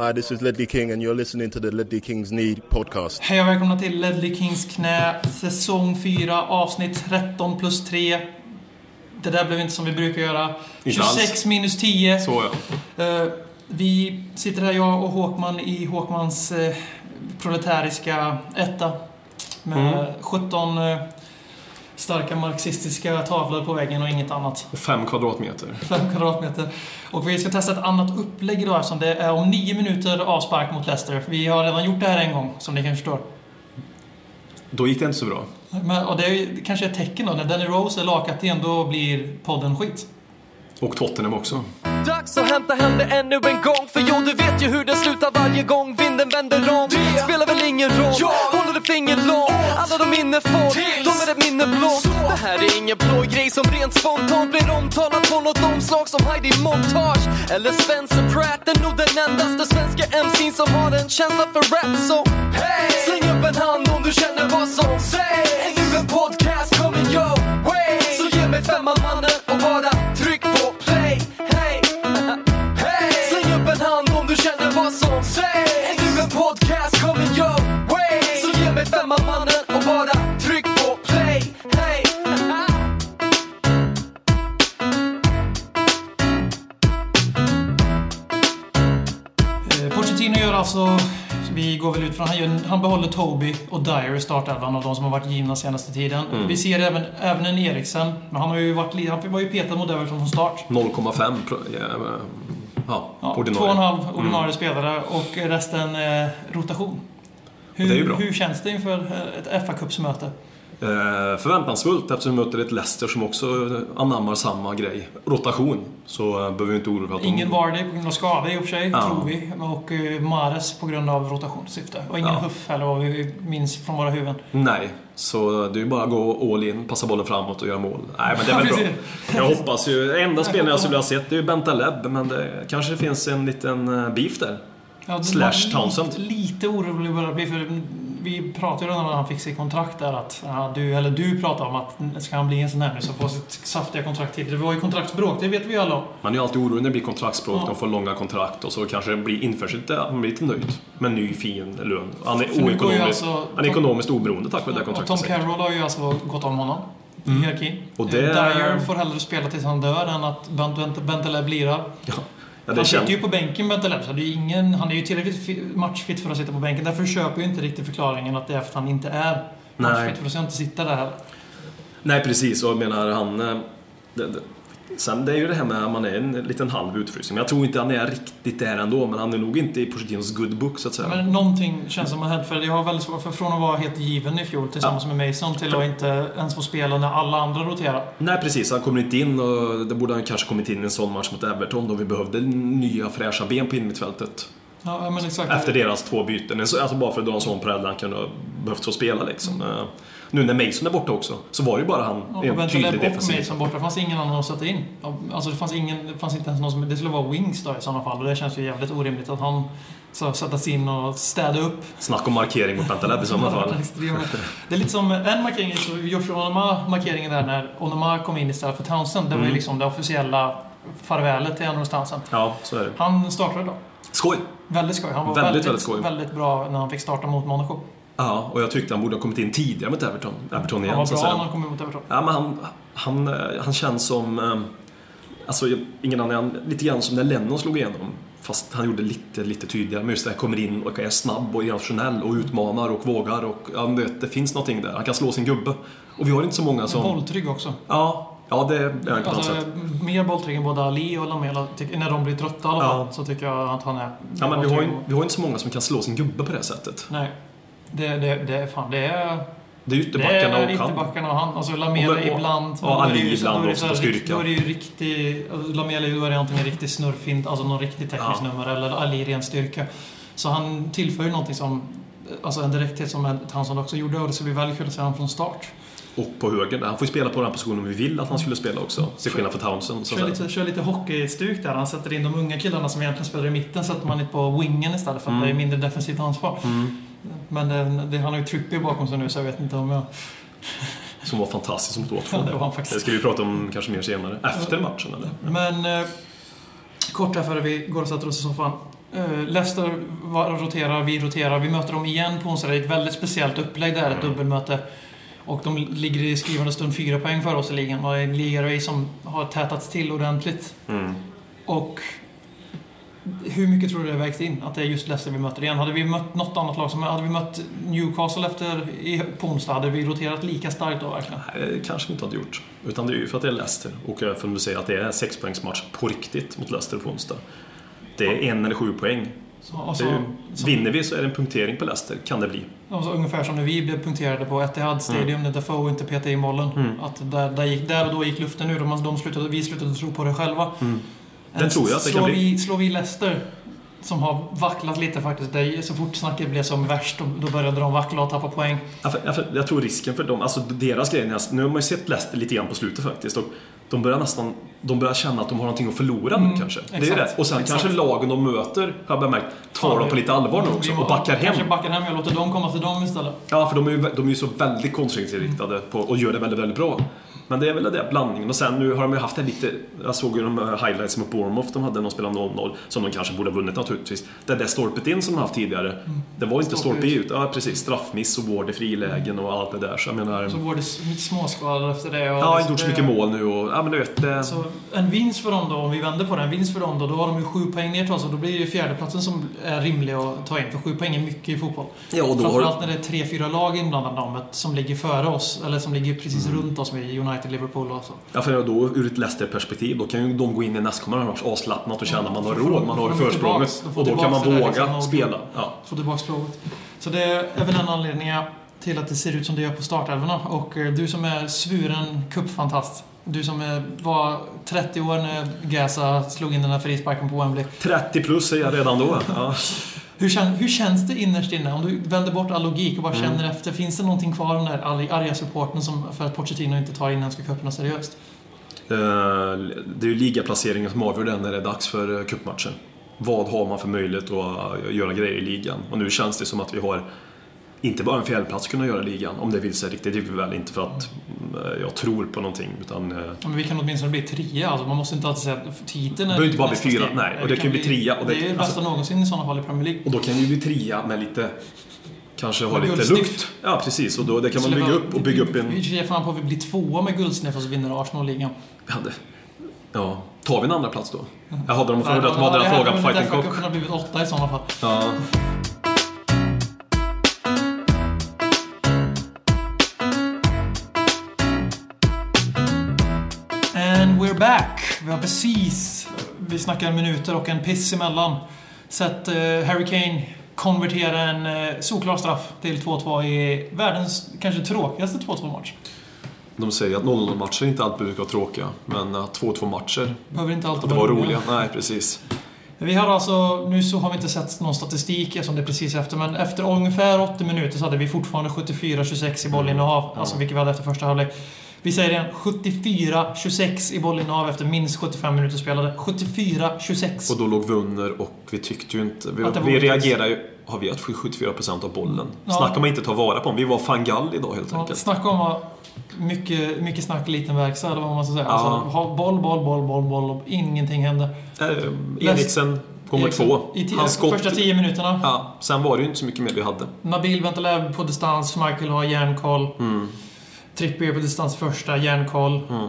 Hi, this is Ledley King and you're listening to the Ledley Kings Need podcast. Hej och välkomna till Ledley Kings knä, säsong 4, avsnitt 13 plus 3. Det där blev inte som vi brukar göra. Inte 26 alls. minus 10. Så ja. Eh, vi sitter här, jag och Håkman, i Håkmans eh, proletäriska etta. Med Mm. 17 eh, starka marxistiska tavlor på väggen och inget annat. Fem kvadratmeter. 5 kvadratmeter. Och vi ska testa ett annat upplägg idag eftersom det är om 9 minuter avspark mot Leicester. Vi har redan gjort det här en gång, som ni kanske förstår. Då gick det inte så bra. Men, och det är ju kanske ett tecken då. När Danny Rose är lagkapten, då blir podden skit. Och Tottenham också. Dags att hämta hem det ännu en gång För jo, du vet ju hur det slutar varje gång vinden vänder om Det spelar väl ingen roll, håller du finger långt Alla de minne får, ett minne blått Det här är ingen blå grej som rent spontant blir omtalat på något omslag som Heidi Montage. Eller Spencer Pratt är nog den endaste svenska MC'n som har en känsla för rap. Så hey! släng upp en hand om du känner vad som sägs. Är nu en podcast coming your way Så ge mig femman mannen och bara tryck på play. Hey! Hey! Släng upp en hand om du känner vad som sägs. Är nu en podcast coming your way Så ge mig femman mannen Pochettino gör alltså... Vi går väl ut från... Han, gör, han behåller Toby och Dyer i startelvan av de som har varit givna senaste tiden. Mm. Vi ser även, även en Eriksen. Men han, har ju varit, han var ju petad mot Everton från start. 0,5 pro- ja, ja, ordinarie. två och en halv ordinarie spelare och resten eh, rotation. Hur, Det är ju bra. hur känns det inför eh, ett fa cupsmöte Eh, förväntansfullt eftersom vi möter ett Leicester som också anammar samma grej. Rotation. Så eh, behöver vi inte oroa för att Ingen de... Vardy på grund av skada i och för sig, Ja. tror vi. Och eh, Mares på grund av rotationssyfte. Och ingen Ja. Huff eller vad vi minns från våra huvuden. Nej. Så det är ju bara att gå all in, passa bollen framåt och göra mål. Nej, men det är väl bra. Jag hoppas ju... Enda spelaren jag skulle ha sett är ju Bentaleb, men det kanske finns en liten eh, beef där. Ja, Slash Townsend. Lite, lite orolig börjar bli för vi pratade ju om när han fick sitt kontrakt där att, ja, du, eller du pratade om att ska han bli en sån här nu så får sitt saftiga kontrakt till. Det var ju kontraktsbråk, det vet vi ju alla. Man är ju alltid orolig när det blir kontraktsspråk, Ja. de får långa kontrakt och så kanske det blir införs lite, man blir lite nöjd med en ny fin lön. Han är, alltså- han är ekonomiskt oberoende tack vare det kontraktet. Tom. Carroll har ju alltså gått om honom i hierarkin. Mm. Och det- Dyer får hellre spela tills han dör än att Bent- Bent- Bentaleb lirar. Ja, ja, han sitter ju på bänken är ingen, han är ju tillräckligt fi- matchfit för att sitta på bänken. Därför köper jag inte riktigt förklaringen att det är för att han inte är matchfit för att inte sitta där. Nej precis, och jag menar han... eh, Det, det, sen det är ju det här med att man är en liten halv utfrysning. Men jag tror inte han är riktigt där ändå, men han är nog inte i Pochettinos good book så att säga. Men någonting känns som har hänt. För jag har väldigt svårt för från att vara helt given i fjol tillsammans med Mason till att inte ens få spela när alla andra roterar. Nej precis, han kommer inte in och det borde han kanske kommit in i en sån match mot Everton då vi behövde nya fräscha ben på innermittfältet. Ja, men exakt. Efter deras två byten. Alltså bara för att dra en sån parallell han kunde ha behövt få spela liksom. Eh, Nu när Mason är borta också, så var det ju bara han Ja, en tydlig defensiv. Mason borta. Det fanns ingen annan att sätta in. Alltså det fanns, ingen, det fanns inte ens någon som... Det skulle vara Wings då i sådana fall. Och det känns ju jävligt orimligt att han ska sättas in och städa upp. Snack om markering mot Bentaleb i sådana fall. Det är lite som en markering, så Joshua Onoma-markeringen där när Onoma kom in istället för Townsend. Det var ju Mm. liksom det officiella farvälet till Andrews Townsend. Ja, så är det. Han startade då. Skoj! Väldigt skoj. Han var Väldigt, väldigt, väldigt skoj. väldigt bra när han fick starta mot Monaco. Ja, och jag tyckte han borde ha kommit in tidigare mot Everton. Everton igen, Han var bra när han kom emot Everton. Ja, men han, han, eh, han känns som... eh, Alltså, ingen annan, han- lite grann som när Lennon slog igenom. Fast han gjorde lite, lite tydligare. Men just det här, kommer in och är snabb och irrationell och utmanar och vågar och men vet, det finns någonting där. Han kan slå sin gubbe. Och vi har inte så många som... Bolltrygg också. Ja, ja det är han på något Alltså, sätt. mer bolltrygg än både Ali och Lamela. När de blir trötta i alla fall, Ja. så tycker jag att han är... Ja, men vi har, ju, vi har inte så många som kan slå sin gubbe på det sättet. Nej. Det, det, det är fan, det är... Det är Det ytterbackarna är och han. ytterbackarna och han. Alltså Lamela ibland. och är Ali det ibland är det också på styrka. Då är det ju riktig... alltså, Lamela då är det antingen riktig snurrfint, alltså någon riktig teknisk Ja. nummer, eller Ali ren styrka. Så han tillför ju någonting som... Alltså en direkthet som Townsend också gjorde och det ska bli väldigt kul att se honom från start. Och på höger. Han får ju spela på den här positionen vi vill att han skulle spela också. Till skillnad från Townsend. Så Kör lite, kör lite hockeystuk där. Han sätter in de unga killarna som egentligen spelar i mitten, sätter man inte på wingen istället för att Mm. det är mindre defensivt ansvar. Mm. Men det, det, han har ju Trippier bakom sig nu så jag vet inte om jag... Som var fantastisk mot. Ja, det var han Det faktiskt. ska vi prata om kanske mer senare. Efter matchen eller? Men... Eh, kort här före vi går och sätter oss i soffan. Eh, Leicester roterar, vi roterar. Vi möter dem igen på onsdag. Det är ett väldigt speciellt upplägg där, ett dubbelmöte. Och de ligger i skrivande stund fyra poäng för oss i ligan. Och det är en ligarace som har tätats till ordentligt. Mm. Och hur mycket tror du det vägs in? Att det är just Leicester vi möter igen? Hade vi mött något annat lag som... Hade vi mött Newcastle efter, i, på onsdag, hade vi roterat lika starkt då verkligen? Nej, kanske vi inte hade gjort. Utan det är ju för att det är Leicester. Och för att du säger att det är en sexpoängsmatch på riktigt mot Leicester på onsdag. Det är en eller sju poäng. Så, och så, är ju, så, vinner vi så är det en punktering på Leicester, kan det bli. och så ungefär som när vi blev punkterade på Etihad Stadium när Defoe inte petade in bollen. Mm. Att där, där, gick, där och då gick luften ur. De, de slutade, vi slutade tro på det själva. Mm. Det tror jag att det slår kan bli. Vi, slår vi Leicester, som har vacklat lite faktiskt. Det, så fort snacket blev som värst, då, då började de vackla och tappa poäng. Ja, för, ja, för jag tror risken för dem, alltså deras grej, nu har man ju sett Leicester lite grann på slutet faktiskt. Och de börjar nästan, de börjar känna att de har någonting att förlora nu Mm, kanske. Det är exakt, det. Och sen exakt. kanske lagen de möter, har jag märkt, tar dem på lite allvar nu också och backar hem. Kanske backar hem och låter dem komma till dem istället. Ja, för de är ju, de är ju så väldigt konstruktionsinriktade på, och gör det väldigt, väldigt bra. Men det är väl det blandningen. Och sen nu har de ju haft det lite... Jag såg ju de här highlights mot Bournemouth de hade när de spelade 0-0. Som de kanske borde ha vunnit naturligtvis. Det där stolpet in som de haft tidigare. Det var inte Stolpe ut. Ja, precis. Straffmiss och Ward i frilägen och allt det där. Så jag menar... Så går det s- småskador efter det. Och Ja, inte gjort så mycket mål nu och... Ja, men du vet. Det, Så en vinst för dem då, om vi vänder på det, en vinst för dem då, då har de ju sju poäng ner till oss och då blir det ju fjärdeplatsen som är rimlig att ta in. För sju poäng är mycket i fotboll. ja, och då har Framförallt när det är tre, fyra lag inblandade om som ligger före oss, eller som ligger precis Mm. runt oss med United, Liverpool och så. Ja, för då ur ett Leicester-perspektiv, då kan ju de gå in i nästkommande match avslappnat och känna att man har råd, man har försprånget. Och då kan man våga liksom spela. Ja. Få tillbaka fråget. Så det är väl en anledning till att det ser ut som det gör på startelvorna. Och eh, du som är svuren cupfantast. Du som är, var 30 år när Gaza slog in den här frisparken på Wembley. 30 plus är jag redan då. Ja. Hur, kän, hur känns det innerst inne? Om du vänder bort all logik och bara Mm. känner efter. Finns det någonting kvar av den där arg- arga supporten som, för att Pochettino inte tar inhemska cuperna seriöst? Eh, Det är ju ligaplaceringen som avgör den när det är dags för eh, cupmatchen. Vad har man för möjlighet att eh, göra grejer i ligan? Och nu känns det som att vi har inte bara en fjärdeplats kunna göra ligan, om det vill sig riktigt. Det vi väl inte för att mm, jag tror på någonting, utan... eh, Men vi kan åtminstone bli trea. Alltså man måste inte alltid säga att titeln Det är behöver inte bara bli fyra, steg. nej. Och det kan ju bli trea, och det, det- är ju det bästa alltså- någonsin i sådana fall i Premier League. Och då kan vi bli trea med lite... Kanske ha lite guldsnitt. lukt. Ja, precis. Och då, det kan man bygga upp och bygga upp en... Vi ger fan på att vi blir tvåa med guldsnitt och så vinner Arsenal-ligan. Ja, det- Ja, tar vi en andra plats då? Jag hade de frågat, de hade det en här fråga på Fighting Cock. kunna blivit åtta i sådana fall. Ja. Back. Vi har precis, vi snackar minuter och en piss emellan, sett eh, Harry Kane konvertera en uh, solklar straff till 2-2 i världens kanske tråkigaste 2-2-match. De säger att 0-0 matcher inte alltid brukar vara tråkiga, men att 2-2 matcher, Behöver inte alltid att det var roliga. Nej, precis. Vi har alltså, nu så har vi inte sett någon statistik eftersom det är precis efter, men efter ungefär 80 minuter så hade vi fortfarande 74-26 i bollinnehav. Alltså vilket vi hade efter första halvlek. Vi säger igen, 74-26 i bollinnehav efter minst 75 minuter spelade. 74-26. Och då låg vi under och vi tyckte ju inte... Vi, Att vi reagerade ju... Har vi haft 74% av bollen? Ja. Snackar man inte ta vara på dem. Vi var fangall idag helt Ja, enkelt. snacka om att mycket, mycket snack, liten verkstad, eller vad man ska säga. Ja. Alltså, boll, boll, boll, boll, boll och ingenting hände. Eh, Eriksen kommer Eriksen, två. I Hans skott... första 10 minuterna. Ja, sen var det ju inte så mycket mer vi hade. Nabil Bentaleb på distans, Michael har järnkoll. Mm. Trippier på distans första, järnkoll. Mm. Uh,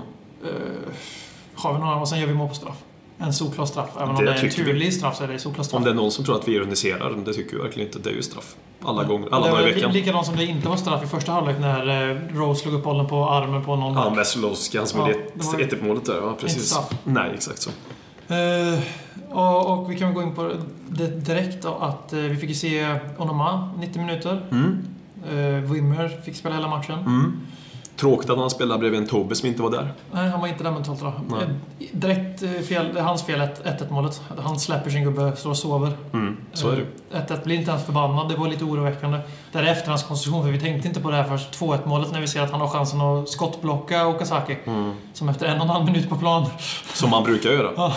har vi några, och sen gör vi mål på straff. En solklar straff. Även om Det det är en tycker vi. turlig straff så är det solklar straff. Om det är någon som tror att vi ironiserar, det tycker vi verkligen inte. Det är ju straff. Alla gånger, alla det dagar i veckan. li- likadant som det inte var straff i första halvlek när eh, Rose slog upp bollen på armen på någon. Ja, Veselowski, han som Ja, gjorde det var- 1 målet där. Ja, precis. straff. Nej, exakt så. Eh, och, och vi kan gå in på det direkt då, att eh, vi fick ju se Onoma 90 minuter. Mm. Uh, Wimmer fick spela hela matchen. Mm. Tråkigt att han spelar bredvid en Tobbe som inte var där. Nej, han var inte där mentalt. Eh, Direkt eh, fel, det är hans fel 1-1 målet. Han släpper sin gubbe, står och sover. Mm. Så är det. Eh, 1-1 blir inte ens förbannad, det var lite oroväckande. Det är efterhandskonstruktion, för vi tänkte inte på det här först 2-1 målet när vi ser att han har chansen att skottblocka Okazaki. Mm. Som efter en och en halv minut på plan. Som man brukar göra. Ja.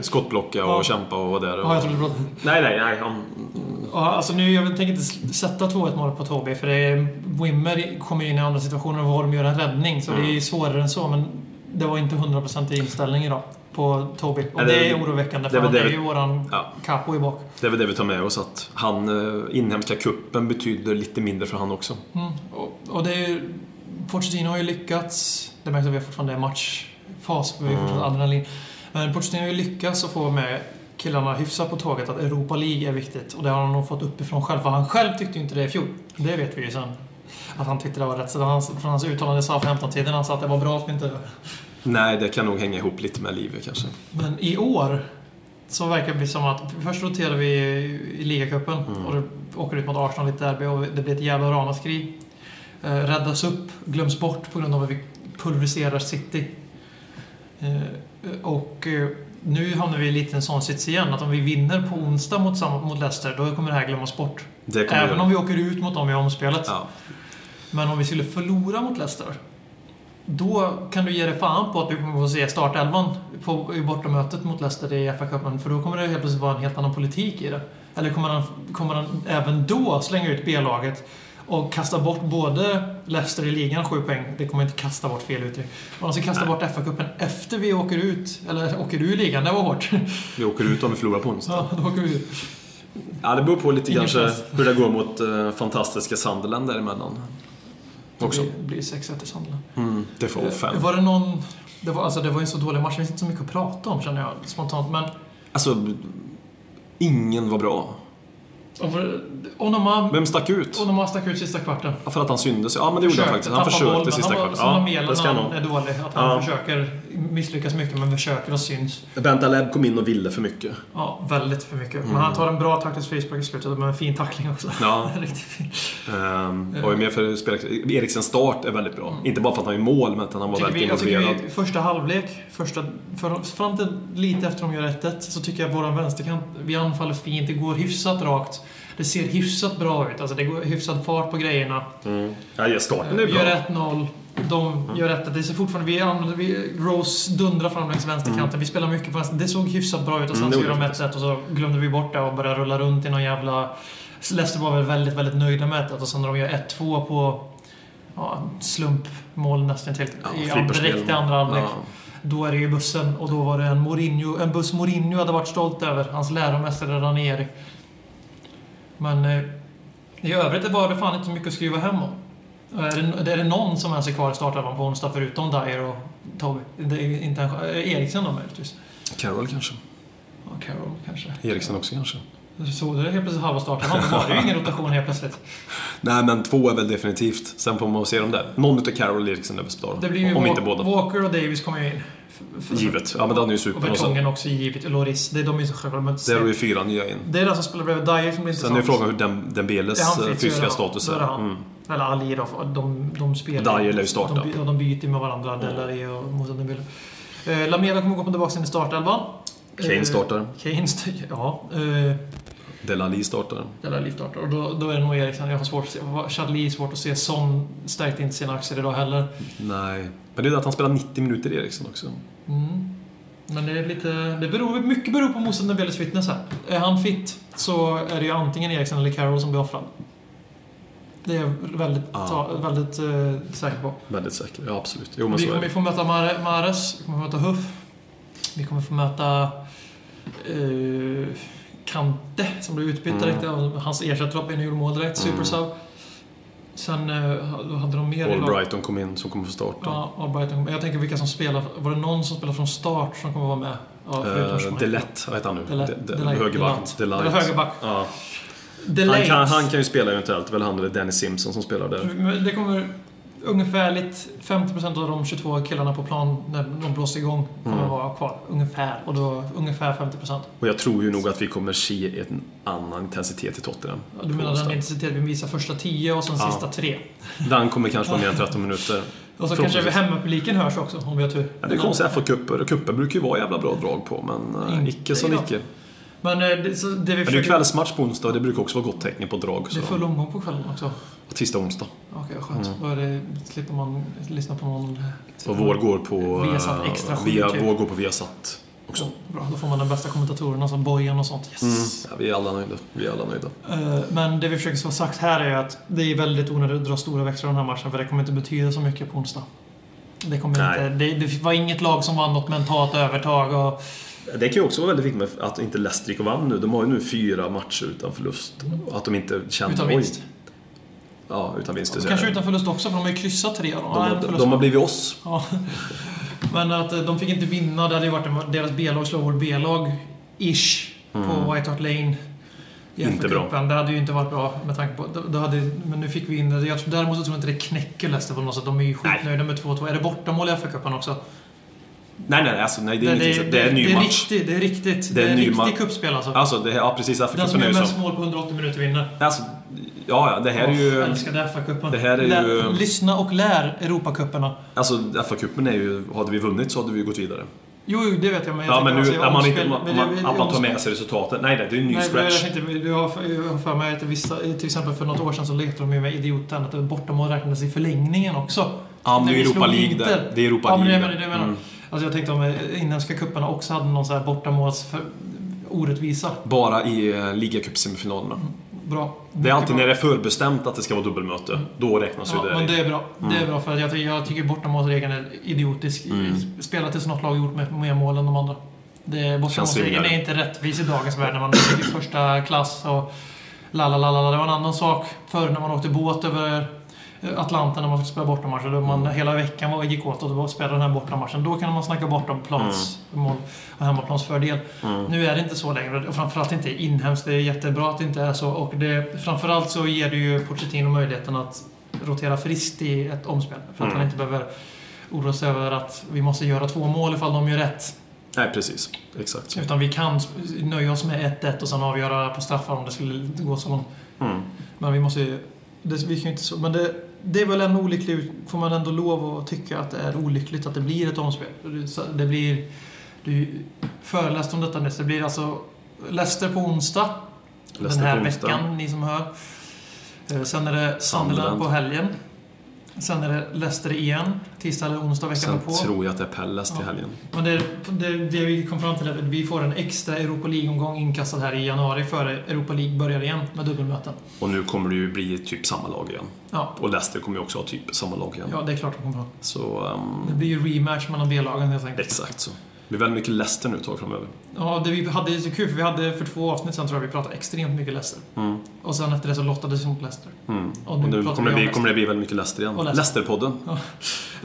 Skottblocka och Ja. kämpa och vara där. Ja, jag Och... trodde det var... Nej, nej, nej. Han... Ja, alltså nu, jag tänker inte sätta 2-1 målet på Toby för det är, Wimmer kommer in i andra situationer och Holm gör en räddning. Så det är svårare än så, men det var inte 100% i inställning idag. På Toby. Och det, det- är oroväckande det för är väl han det är ju våran Ja. capo i bak. Det är väl det vi tar med oss att han, eh, inhemska kuppen betyder lite mindre för han också. Mm. Och, och det är ju... Pochettino har ju lyckats. Det märks att vi har fortfarande en matchfas. Vi har Mm. fortfarande adrenalin. Men Pochettino har ju lyckats att få med killarna hyfsat på tåget att Europa League är viktigt. Och det har han nog fått uppifrån själv. För han själv tyckte ju inte det i fjol. Det vet vi ju sen. Att han tyckte det var rätt. Så hans, från hans uttalande i SA-15-tiden han sa att det var bra att vi inte... Nej, det kan nog hänga ihop lite med livet kanske. Men i år så verkar det som att först roterar vi i ligacupen Mm. och det åker ut mot Arsenal i ett derby och det blir ett jävla ramaskri. Eh, räddas upp, glöms bort på grund av att vi pulveriserar City. Eh, och eh, nu hamnar vi lite i en sån sits igen att om vi vinner på onsdag mot, mot Leicester då kommer det här glömmas bort. Även om vi åker ut mot dem i omspelet. Ja. Men om vi skulle förlora mot Leicester då kan du ge dig fan på att du kommer få se startelvan på, i bortamötet mot Leicester i FA-cupen. För då kommer det helt plötsligt vara en helt annan politik i det. Eller kommer han, kommer han även då slänga ut B-laget och kasta bort både Leicester i ligan, 7 poäng. Det kommer inte kasta bort fel uttryck. Och han ska kasta bort FA-cupen efter vi åker ut. Eller åker ur ligan, det var hårt. Vi åker ut om vi förlorar på onsdag. ja, då åker vi ut. Ja, det beror på lite Ingen kanske press. hur det går mot eh, fantastiska Sunderland däremellan. Också. Det blir 6-1 i Sunderland. Mm, det får vara fem. Var det någon... Det var, alltså, det var en så dålig match, det finns inte så mycket att prata om känner jag spontant. Men Alltså, ingen var bra. Onoma, Vem stack ut? Onoma stack ut sista kvarten. Ja, för att han syndes. Ja, men det gjorde han faktiskt. Han boll, försökte men sista han var, kvarten. Ja, det ska han han ha. är dålig. Att han Ja. försöker misslyckas mycket, men försöker och syns. Bentaleb kom in och ville för mycket. Ja, väldigt för mycket. Mm. Men han tar en bra taktisk frispark i slutet med en fin tackling också. Ja. Riktigt fin. Um, och är med för spelare. Eriksens start är väldigt bra. Inte bara för att han är mål, men att han var Tycker väldigt vi, jag tycker involverad. vi, första halvlek, första, för, fram till lite efter de gör 1 så tycker jag våran vänsterkant, vi anfaller fint, det går hyfsat rakt. Det ser hyfsat bra ut, alltså det går hyfsad fart på grejerna. Mm. Ja, starten är bra. gör 1-0, de gör 1 Det ser fortfarande... Vi använder... Vi, Rose dundrar fram längs vänsterkanten. Vi spelar mycket på vänster. Det såg hyfsat bra ut och sen Mm, så det gör de gjorde 1 och så glömde vi bort det och började rulla runt i någon jävla... Leicester var väl väldigt, väldigt nöjda med 1 och sen när de gör 1-2 på... Ja, slumpmål nästan till. Ja, i, direkt i andra halvlek. Ja. Då är det ju bussen och då var det en Mourinho, en buss Mourinho hade varit stolt över. Hans läromästare Ranieri. Men eh, i övrigt var det fan inte så mycket att skriva hem om. Är det, är det någon som ens är kvar i startelvan på onsdag förutom Dyer och? Det är inte en, eh, Eriksen då möjligtvis? Carroll kanske. Ja, Carroll kanske. Eriksen också kanske. Så det är helt plötsligt halva startelvan. Då var det ju ingen rotation helt plötsligt. Nej, men två är väl definitivt. Sen får man se dem där. Någon utav Carroll och Eriksen är väl spelare. Det blir ju Om inte båda. Walker och Davis kommer ju in. F- f- Givet. Ja, men den är ju super. Och så, Vertongen också givet. Loris. Det är de är ju så själva. Men där har vi fyra nya in. det är den som spelar bredvid Dyer som blir Sen är intressant. frågan hur Dem- Dembeles eh, fysiska status är. Mm. Eller Ali då. för De, de spelar Dyer lär ju starta. De, och de byter med varandra. Delary och Moussa Dembele. Eh, Lamela kommer gå på tillbaka in i startelvan. Kane Eh, startar. Kane ja. Delali startar. Delary startar. Och då, då är det nog Eriksson. Jag har svårt att se. Chadli är svårt att se. Son stärkte inte sina aktier idag heller. Nej. Men det är det att han spelar 90 minuter Eriksson också. Mm. Men det är lite... Det beror, mycket beror på Moussa Dembeles fitness här. Är han fit så är det ju antingen Eriksson eller Carroll som blir offrad. Det är jag väldigt, Ja. ta, väldigt eh, säker på. Väldigt säker. Ja, absolut. Jo, men Vi kommer få möta Mare- Mares, vi kommer få möta Huff. Vi kommer få möta eh, Kante som blev utbytt Mm. direkt. Hans ersättare och gjorde mål direkt. Mm. Supersub. Sen eh, då hade de mer. Albrighton kom in som kommer få starta. Ja, Albrighton. Jag tänker vilka som spelar. Var det någon som spelar från start som kommer vara med? Ja, förutom Uh. Delett, heter han nu? Högerback. Delett. Delight. Eller högerback. Ja. Han, kan, han kan ju spela eventuellt. Väl han eller Dennis Simpson som spelar där. Men Det kommer ungefärligt 50% av de 22 killarna på plan när de blåser igång kommer Mm. vara kvar. Ungefär. Och då ungefär 50%. Och jag tror ju nog att vi kommer se en annan intensitet i Tottenham. Ja, Du menar den intensitet vi visar första 10 och sen Ja. sista 3? Den kommer kanske vara mer än 13 minuter. Och så kanske hemmapubliken hörs också om vi har tur. Ja, det är konstigt, FA-cuper. Cuper brukar ju vara jävla bra drag på, men uh, Inte icke som icke. Men eh, det, så det vi Men det är kvällsmatch på onsdag och det brukar också vara gott tecken på drag. Det är Så. full omgång på kvällen också. Tisdag och onsdag. Okej, vad skönt. Mm. Är det, slipper man lyssna på någon... Och vår går på... Viasat eh, extra via, typ. Vår går på Viasat också. Bra, då får man den bästa kommentatorerna som Bojan och sånt. Yes! Mm. Ja, vi är alla nöjda. Vi är alla nöjda. Eh, Men det vi försöker få sagt här är att det är väldigt onödigt att dra stora växlar av den här matchen för det kommer inte betyda så mycket på onsdag. Det, kommer Nej. inte, det, det var inget lag som vann något mentalt övertag. Och, Det kan ju också vara väldigt viktigt med att inte Leicester gick och vann nu. De har ju nu fyra matcher utan förlust. Att de inte känner... utan oj, vinst. Ja, utan vinst. det säger Kanske utan förlust också, för de har ju kryssat tre av dem. de, Nej, förlust. de har blivit oss. Ja. Men att eh, de fick inte vinna, det hade ju varit deras B-lag slår vårt B-lag, ish, på White Hart Lane. Mm. Inte FA-cupen. Det hade ju inte varit bra med tanke på... Då hade, men nu fick vi in det. Jag däremot så tror jag inte det knäcker Leicester på något sätt. De är ju skitnöjda med 2-2. Är det bortamål i FA-cupen också? Nej, nej, alltså, nej det är, ingenting, så- det är en ny det är match. Riktigt, det är riktigt. Det Det är är, en ny riktigt ma- kuppspel alltså. Alltså, det, ja precis. Den som är gör mest mål på 180 minuter vinner. Alltså, ja, ja, det här är ju... Jag älskade FA-cupen. det här är Lär- ju- Lyssna och lär Europacuperna. Alltså, FA-cupen är ju... Hade vi vunnit så hade vi gått vidare. Jo, jo, det vet jag. Men jag Ja, men tänker nu... alltså, man, omspel- inte, man, man, det- att man tar med sig resultatet. Nej, nej, det är en ny Nej, jag scratch. tänkte, du har för, jag har för mig att vissa, till exempel för något år sedan så lekte de ju med idioten att bortamål räknades i förlängningen också. Ja, men det är Europa League där. Det är Europa Ja, men det League är det där. jag menar. Mm. Alltså jag tänkte om eh, inhemska kupperna också hade någon så här bortamåls för, orättvisa. Bara i uh, ligacupsemifinalerna. Bra. Det är alltid när det är förbestämt att det ska vara dubbelmöte. Då räknas Ja, ju det. men det är bra. Det är bra för jag, ty- jag tycker bortamålsregeln är idiotisk. Mm. Spela tills något lag gjort med mer mål än de andra. Bortamålsregeln är inte rättvis i dagens värld när man ligger i första klass och la la la la. Det var en annan sak förr när man åkte båt över Atlanten när man fick spela bortamatcher. Då man hela veckan var, gick åt och spelade den här bortamatchen. Då kan man snacka bortaplans mål och hemmaplansfördel. Mm. Nu är det inte så längre. Och framförallt inte inhemskt. Det är jättebra att det inte är så. Och det, framförallt så ger det ju Pochettino möjligheten att rotera friskt i ett omspel. För att Mm. han inte behöver oroa sig över att vi måste göra två mål ifall de gör rätt. Nej, precis. Exakt så. Utan vi kan nöja oss med 1-1 och sen avgöra på straffar om det skulle gå så långt. Mm. Men vi måste ju... Det, vi kan inte så, men det, det är väl en olycklig... Får man ändå lov att tycka att det är olyckligt att det blir ett omspel. Det- blir... Du föreläste om detta nyss. Det blir alltså Leicester på onsdag. Leicester den här onsdag. veckan, ni som hör. Eh, Sen är det Sunderland. på helgen. Sen är det Leicester igen. Tisdag eller onsdag veckan Sen på. tror jag att det är Pelles till Ja. helgen. Men det, det, det vi kom fram till är att vi får en extra Europa League-omgång inkastad här i januari före Europa League börjar igen med dubbelmöten. Och nu kommer det ju bli typ samma lag igen. Ja, Och Leicester kommer ju också ha typ samma lag igen. ja det är klart de kommer ha. Så, Det um, blir ju rematch mellan B-lagen helt enkelt. exakt så. Blir väldigt mycket Leicester nu ett tag framöver. Ja, det vi hade så kul för vi hade för två avsnitt sen tror jag vi pratade extremt mycket Leicester. Mm. Och sen efter det så lottades vi mot Leicester. Mm. Och Och nu nu pratar kommer det, bli, kommer det bli väldigt mycket Leicester igen. Och Leicester. Leicester-podden. Ja.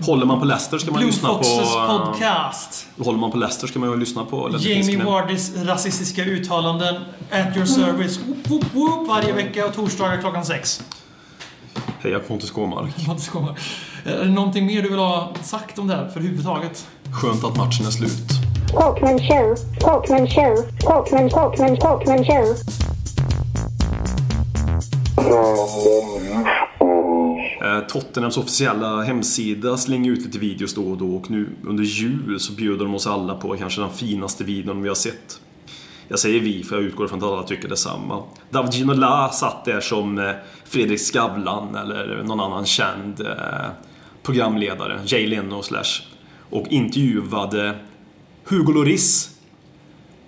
Håller man på Leicester ska man Blue lyssna på... Foxes eh, podcast. Håller man på Leicester ska man ju lyssna på Jamie. Wardys rasistiska uttalanden at your service whoop, whoop, whoop, varje vecka och torsdagar klockan sex. Heja Pontus Kåmark. Ska vara. Är det någonting mer du vill ha sagt om det här för huvudtaget? Skönt att matchen är slut. Talkman show. Talkman show. Talkman, Talkman, Talkman show. Eh, Tottenhams officiella hemsida slänger ut lite videos då och då och nu under jul så bjuder de oss alla på kanske den finaste videon vi har sett. Jag säger vi för jag utgår från att alla tycker detsamma. David Ginola satt där som eh, Fredrik Skavlan eller någon annan känd eh, programledare, Jay Leno slash, och intervjuade Hugo Lloris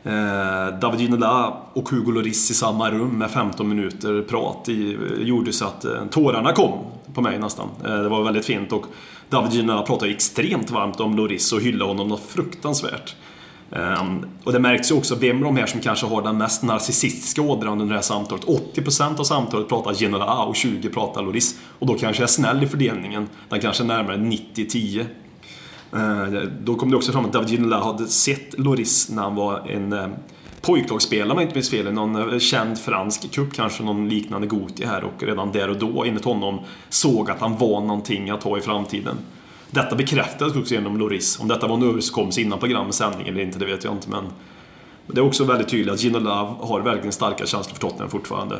Eh, David Ginola och Hugo Lloris i samma rum med 15 minuter prat i, gjorde så att eh, tårarna kom på mig nästan. Eh, det var väldigt fint och David Ginola pratade extremt varmt om Lloris och hyllade honom något fruktansvärt. Ehm, och det märks ju också vem av de här som kanske har den mest narcissistiska ådran under det här samtalet. 80% av samtalet pratar Ginola och 20% pratar Lloris. Och då kanske jag är snäll i fördelningen. Den kanske är närmare 90-10. Eh, då kom det också fram att David Ginola hade sett Loris när han var en eh, pojklagsspelare om jag inte minns fel, i någon eh, känd fransk cup, kanske någon liknande Goti här och redan där och då enligt honom såg att han var någonting att ha i framtiden. Detta bekräftades också genom Loris. Om detta var en överenskommelse innan programmets sändning eller inte, det vet jag inte men det är också väldigt tydligt att Gino Love har verkligen starka känslor för Tottenham fortfarande.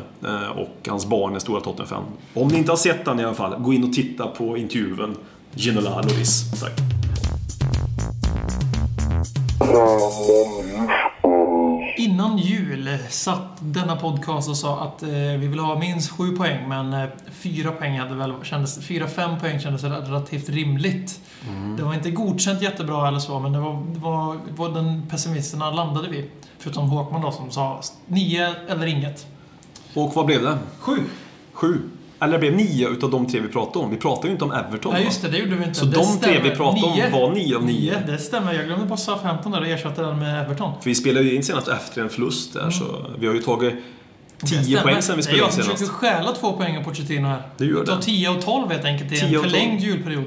Och hans barn är stora Tottenham-fan. Om ni inte har sett den i alla fall, gå in och titta på intervjun Gino Love Loris. Tack. Innan jul satt denna podcast och sa att eh, vi vill ha minst sju poäng, men eh, fyra poäng hade väl kändes, fyra, fem poäng kändes relativt rimligt. Det var inte godkänt jättebra eller så, men det var, det var vad den pessimisterna landade vid. Förutom Håkman då som sa nio eller inget. Och vad blev det? Sju. Sju. Eller det blev nio utav de tre vi pratade om. Vi pratade ju inte om Everton. Nej just det, det gjorde vi inte. Så det de tre stämmer. vi pratade om Nio. var nio av nio. Det stämmer, jag glömde bara Southampton där och ersatte den med Everton. För vi spelade ju in senast efter en förlust där, så vi har ju tagit Mm. Det 10 stämmer. poäng sen vi spelade in jag senast. försöker stjäla två poäng av Pochettino här. Det gör det. Ta 10 och 12 helt enkelt i 10 en och 12. förlängd julperiod.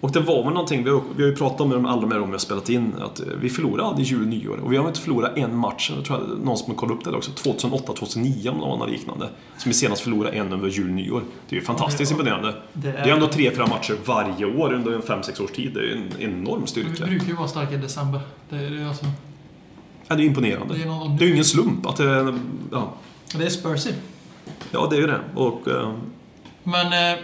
Och det var väl någonting, vi har, vi har ju pratat om det de alla de här gånger vi har spelat in, att eh, vi förlorade aldrig jul och nyår. Och vi har inte förlorat en match, jag tror jag någon som har kollat upp det också, 2008-2009 om någon liknande. Som vi senast förlorade en under jul och nyår. Det är ju fantastiskt Ja, det- imponerande. det Det är- är ändå tre, fyra matcher varje år under en fem sex års tid. Det är ju en enorm Vi styrka. brukar ju vara starka i december. Det är, det är, alltså, Ja, det är imponerande. det är, någon, Det är ju ingen slump att det... Ja, det är Spursy. ja det är ju det. Och, eh, Men eh,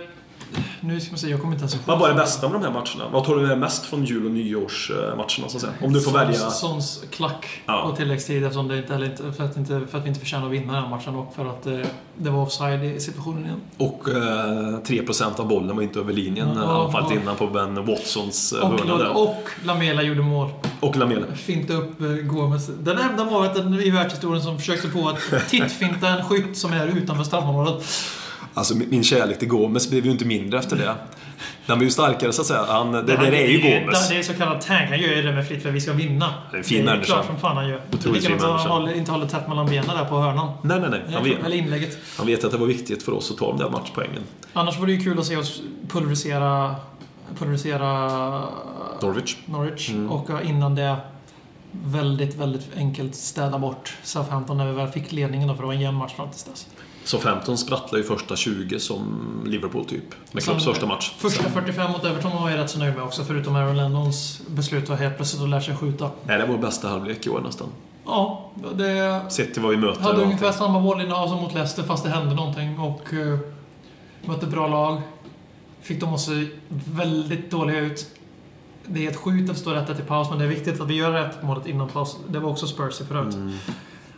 nu ska man se, jag kommer inte ens ihåg. vad var det bästa med de här matcherna? Vad tar du med mest från jul och nyårsmatcherna så att säga? Om du får välja... Sons, klack Ja. på tilläggstid eftersom det inte, eller för, att inte, för att vi inte förtjänar att vinna den här matchen och för att eh, det var offside i situationen igen. Och eh, 3% av bollen var inte över linjen Ja, anfallet ja. innan på Ben Watsons eh, Och, hörna där. och Lamela gjorde mål. Och Lamela. Finta upp eh, Gomes. Den enda målvakten i världshistorien som försökte på att tittfinta en skytt som är utanför straffområdet. Alltså min kärlek till Gomes blev ju inte mindre efter det. Den blev ju starkare så att säga. Han, det, det, Han- är ju det- Gomes. Det är så kallad tank. Han gör ju det med flit för att vi ska vinna. En fin det är människa. klart som fan han gör. Det är Otroligt fin att han människa. håller, inte håller tätt mellan benen där på hörnan. Nej, nej, nej. Han vet, Eller inlägget. han vet att det var viktigt för oss att ta de där matchpoängen. Annars var det ju kul att se oss pulverisera, pulverisera Norwich. Norwich. Mm. Och innan det väldigt, väldigt enkelt städa bort Southampton när vi väl fick ledningen då, för det var en jämn match fram tills dess. Så 15 sprattlade ju första 20 som Liverpool typ. Med Klopps första match. Första 45 mot Everton var jag rätt så nöjd med också, förutom Aaron Lennons beslut att helt plötsligt att lära sig skjuta. Nej, det var vår bästa halvlek i år nästan. Ja, det Sett till vad vi möter. hade ungefär samma bollinnehav som mot Leicester fast det hände någonting och uh, mötte bra lag. Fick dem att se väldigt dåliga ut. Det är helt sjukt att står 1 i paus, men det är viktigt att vi gör rätt målet innan paus. Det var också Spurs i förut. Mm.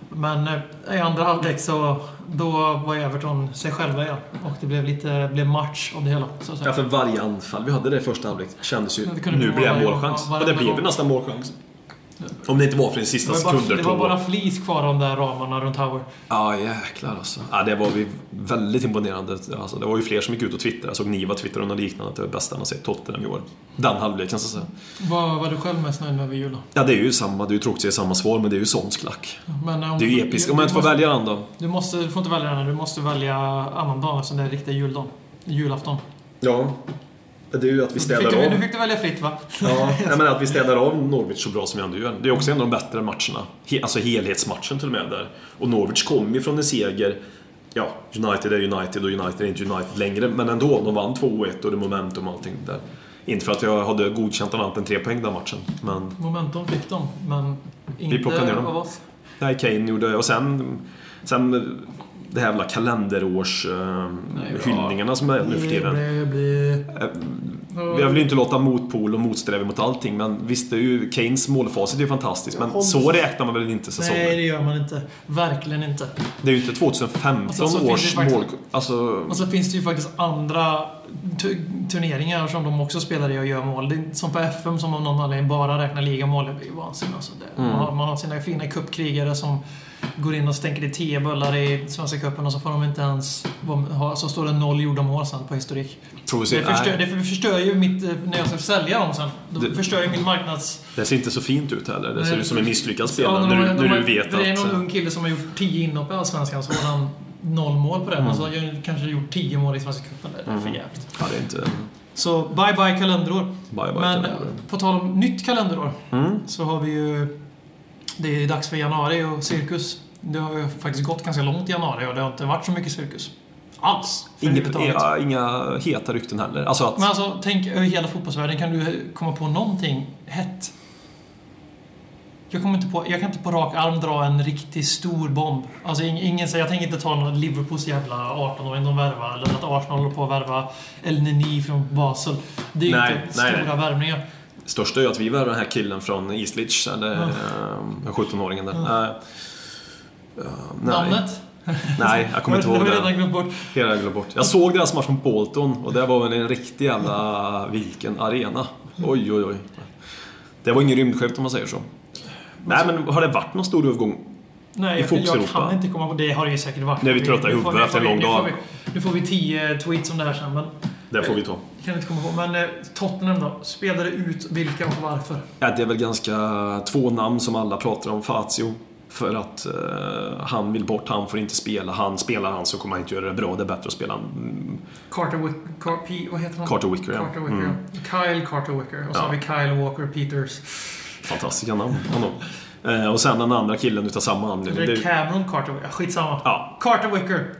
Men eh, i andra halvlek så då var Everton sig själva igen. Och det blev lite blev match av det hela. Så att säga. Ja, för varje anfall vi hade det i första halvlek kändes ju... Nu bli blir det en målchans. Och det blev nästan målchans. Om det inte var för den det sista bara, sekunder det var bara flis kvar av de där ramarna runt Howard. Ja, jäklar alltså. Ja, det var vi väldigt imponerande. Alltså, det var ju fler som gick ut och twittrade. Jag såg Niva twittra och liknande att det var bästa han har sett Tottenham i år. Den halvleken så att säga. Vad var du själv mest nöjd med över jul då? Ja, det är ju samma. Det är ju tråkigt att säga samma svar, men det är ju Sons klack. Men, om, Det är ju episkt. Om man inte får måste, välja den då. Du, måste, du får inte välja den, du måste välja annandagen eftersom det är riktiga juldagen. Julafton. Ja. Det är ju att vi städar fick, du, av. nu fick du välja fritt va? Ja, menar att vi städar av Norwich så bra som vi ändå gör. Det är också en av de bättre matcherna. He, alltså helhetsmatchen till och med där. Och Norwich kom ju från en seger. Ja, United är United och United är inte United längre. Men ändå, de vann 2-1 och det är momentum och allting där. Inte för att jag hade godkänt annat än tre poäng den matchen. Men Momentum fick de, men inte plockade ner dem. av oss. nej, Kane gjorde... Och sen... Sen det här jävla kalenderårs eh, ja. som är nu för tiden. Blir... Vi vill ju inte låta motpol och motsträva mot allting, men visst, är ju, Keynes målfacit är ju fantastiskt, men så räknar man väl inte säsongen? Nej, det gör man inte. Verkligen inte. Det är ju inte 2015 Alltså, års faktiskt- mål... Alltså, Och så finns det ju faktiskt andra tu- turneringar som de också spelar i och gör mål. Det är som på FM som av någon anledning bara räknar ligamål. Det är ju vansinne alltså. Mm. man, har, man har sina fina cupkrigare som går in och stänker i 10 bullar i Svenska cupen och så får de inte ens... Ha, så står det noll gjorda mål sen på historik. Det förstör, det förstör ju mitt... eh, När jag ska sälja dem sen. Då Det- förstör ju min marknads... det ser inte så fint ut heller. Det ser ut som en misslyckad Ja, spelare de när, du, när du vet Det är att... någon ung kille som har gjort 10 inhopp i Allsvenskan så har han noll mål på det. Mm. Och så har han kanske gjort 10 mål i Svenska cupen. Det är för jävligt. Ja, det är inte... Så bye bye kalenderår. Bye bye Men kalender. på tal om nytt kalenderår Mm. så har vi ju... Det är dags för januari och cirkus. Det har ju faktiskt gått ganska långt i januari och det har inte varit så mycket cirkus. Alls. Inget, ja, inga heta rykten heller. Alltså att... Men alltså, tänk över hela fotbollsvärlden. Kan du komma på någonting hett? Jag, kommer inte på, jag kan inte på rak arm dra en riktigt stor bomb. Alltså ing- ingen säger, jag tänker inte ta någon Liverpools jävla 18-åring de värvar. Eller att Arsenal håller på att värva El Neni från Basel. Det är ju Nej, inte nej, stora värvningar. Största är ju att vi var den här killen från Eastleach, eller Ja. eh, 17-åringen där. Eh, eh, nej. Namnet? Nej, jag kommer inte ihåg det. redan glömt bort. Jag glömt bort. Jag såg deras match mot Bolton och det var väl en riktig jävla vilken arena. Oj, oj, oj. Det var ingen rymdskepp om man säger så. Nej, men har det varit någon stor övergång? Nej, jag, jag kan inte komma på det. har det säkert varit. Nu är vi trötta i huvudet efter en lång dag. Nu får vi tio tweets om det här sen, men Det får vi ta. kan inte komma på. Men eh, Tottenham då? Spelade ut vilka och varför? Ja, det är väl ganska två namn som alla pratar om. Fazio. För att eh, han vill bort, han får inte spela. Han spelar han så kommer han inte göra det bra. Det är bättre att spela mm, Carter Wick... Car, P, vad heter han? Carter Wicker. ja. Carter Wicker. Mm. Kyle Carter Wicker. Och så Ja. har vi Kyle Walker Peters. Fantastiska namn. Eh, och sen den andra killen utav samma anledning. Det är Cameron Carter Wicker. Skitsamma. Ja, Carter Wicker.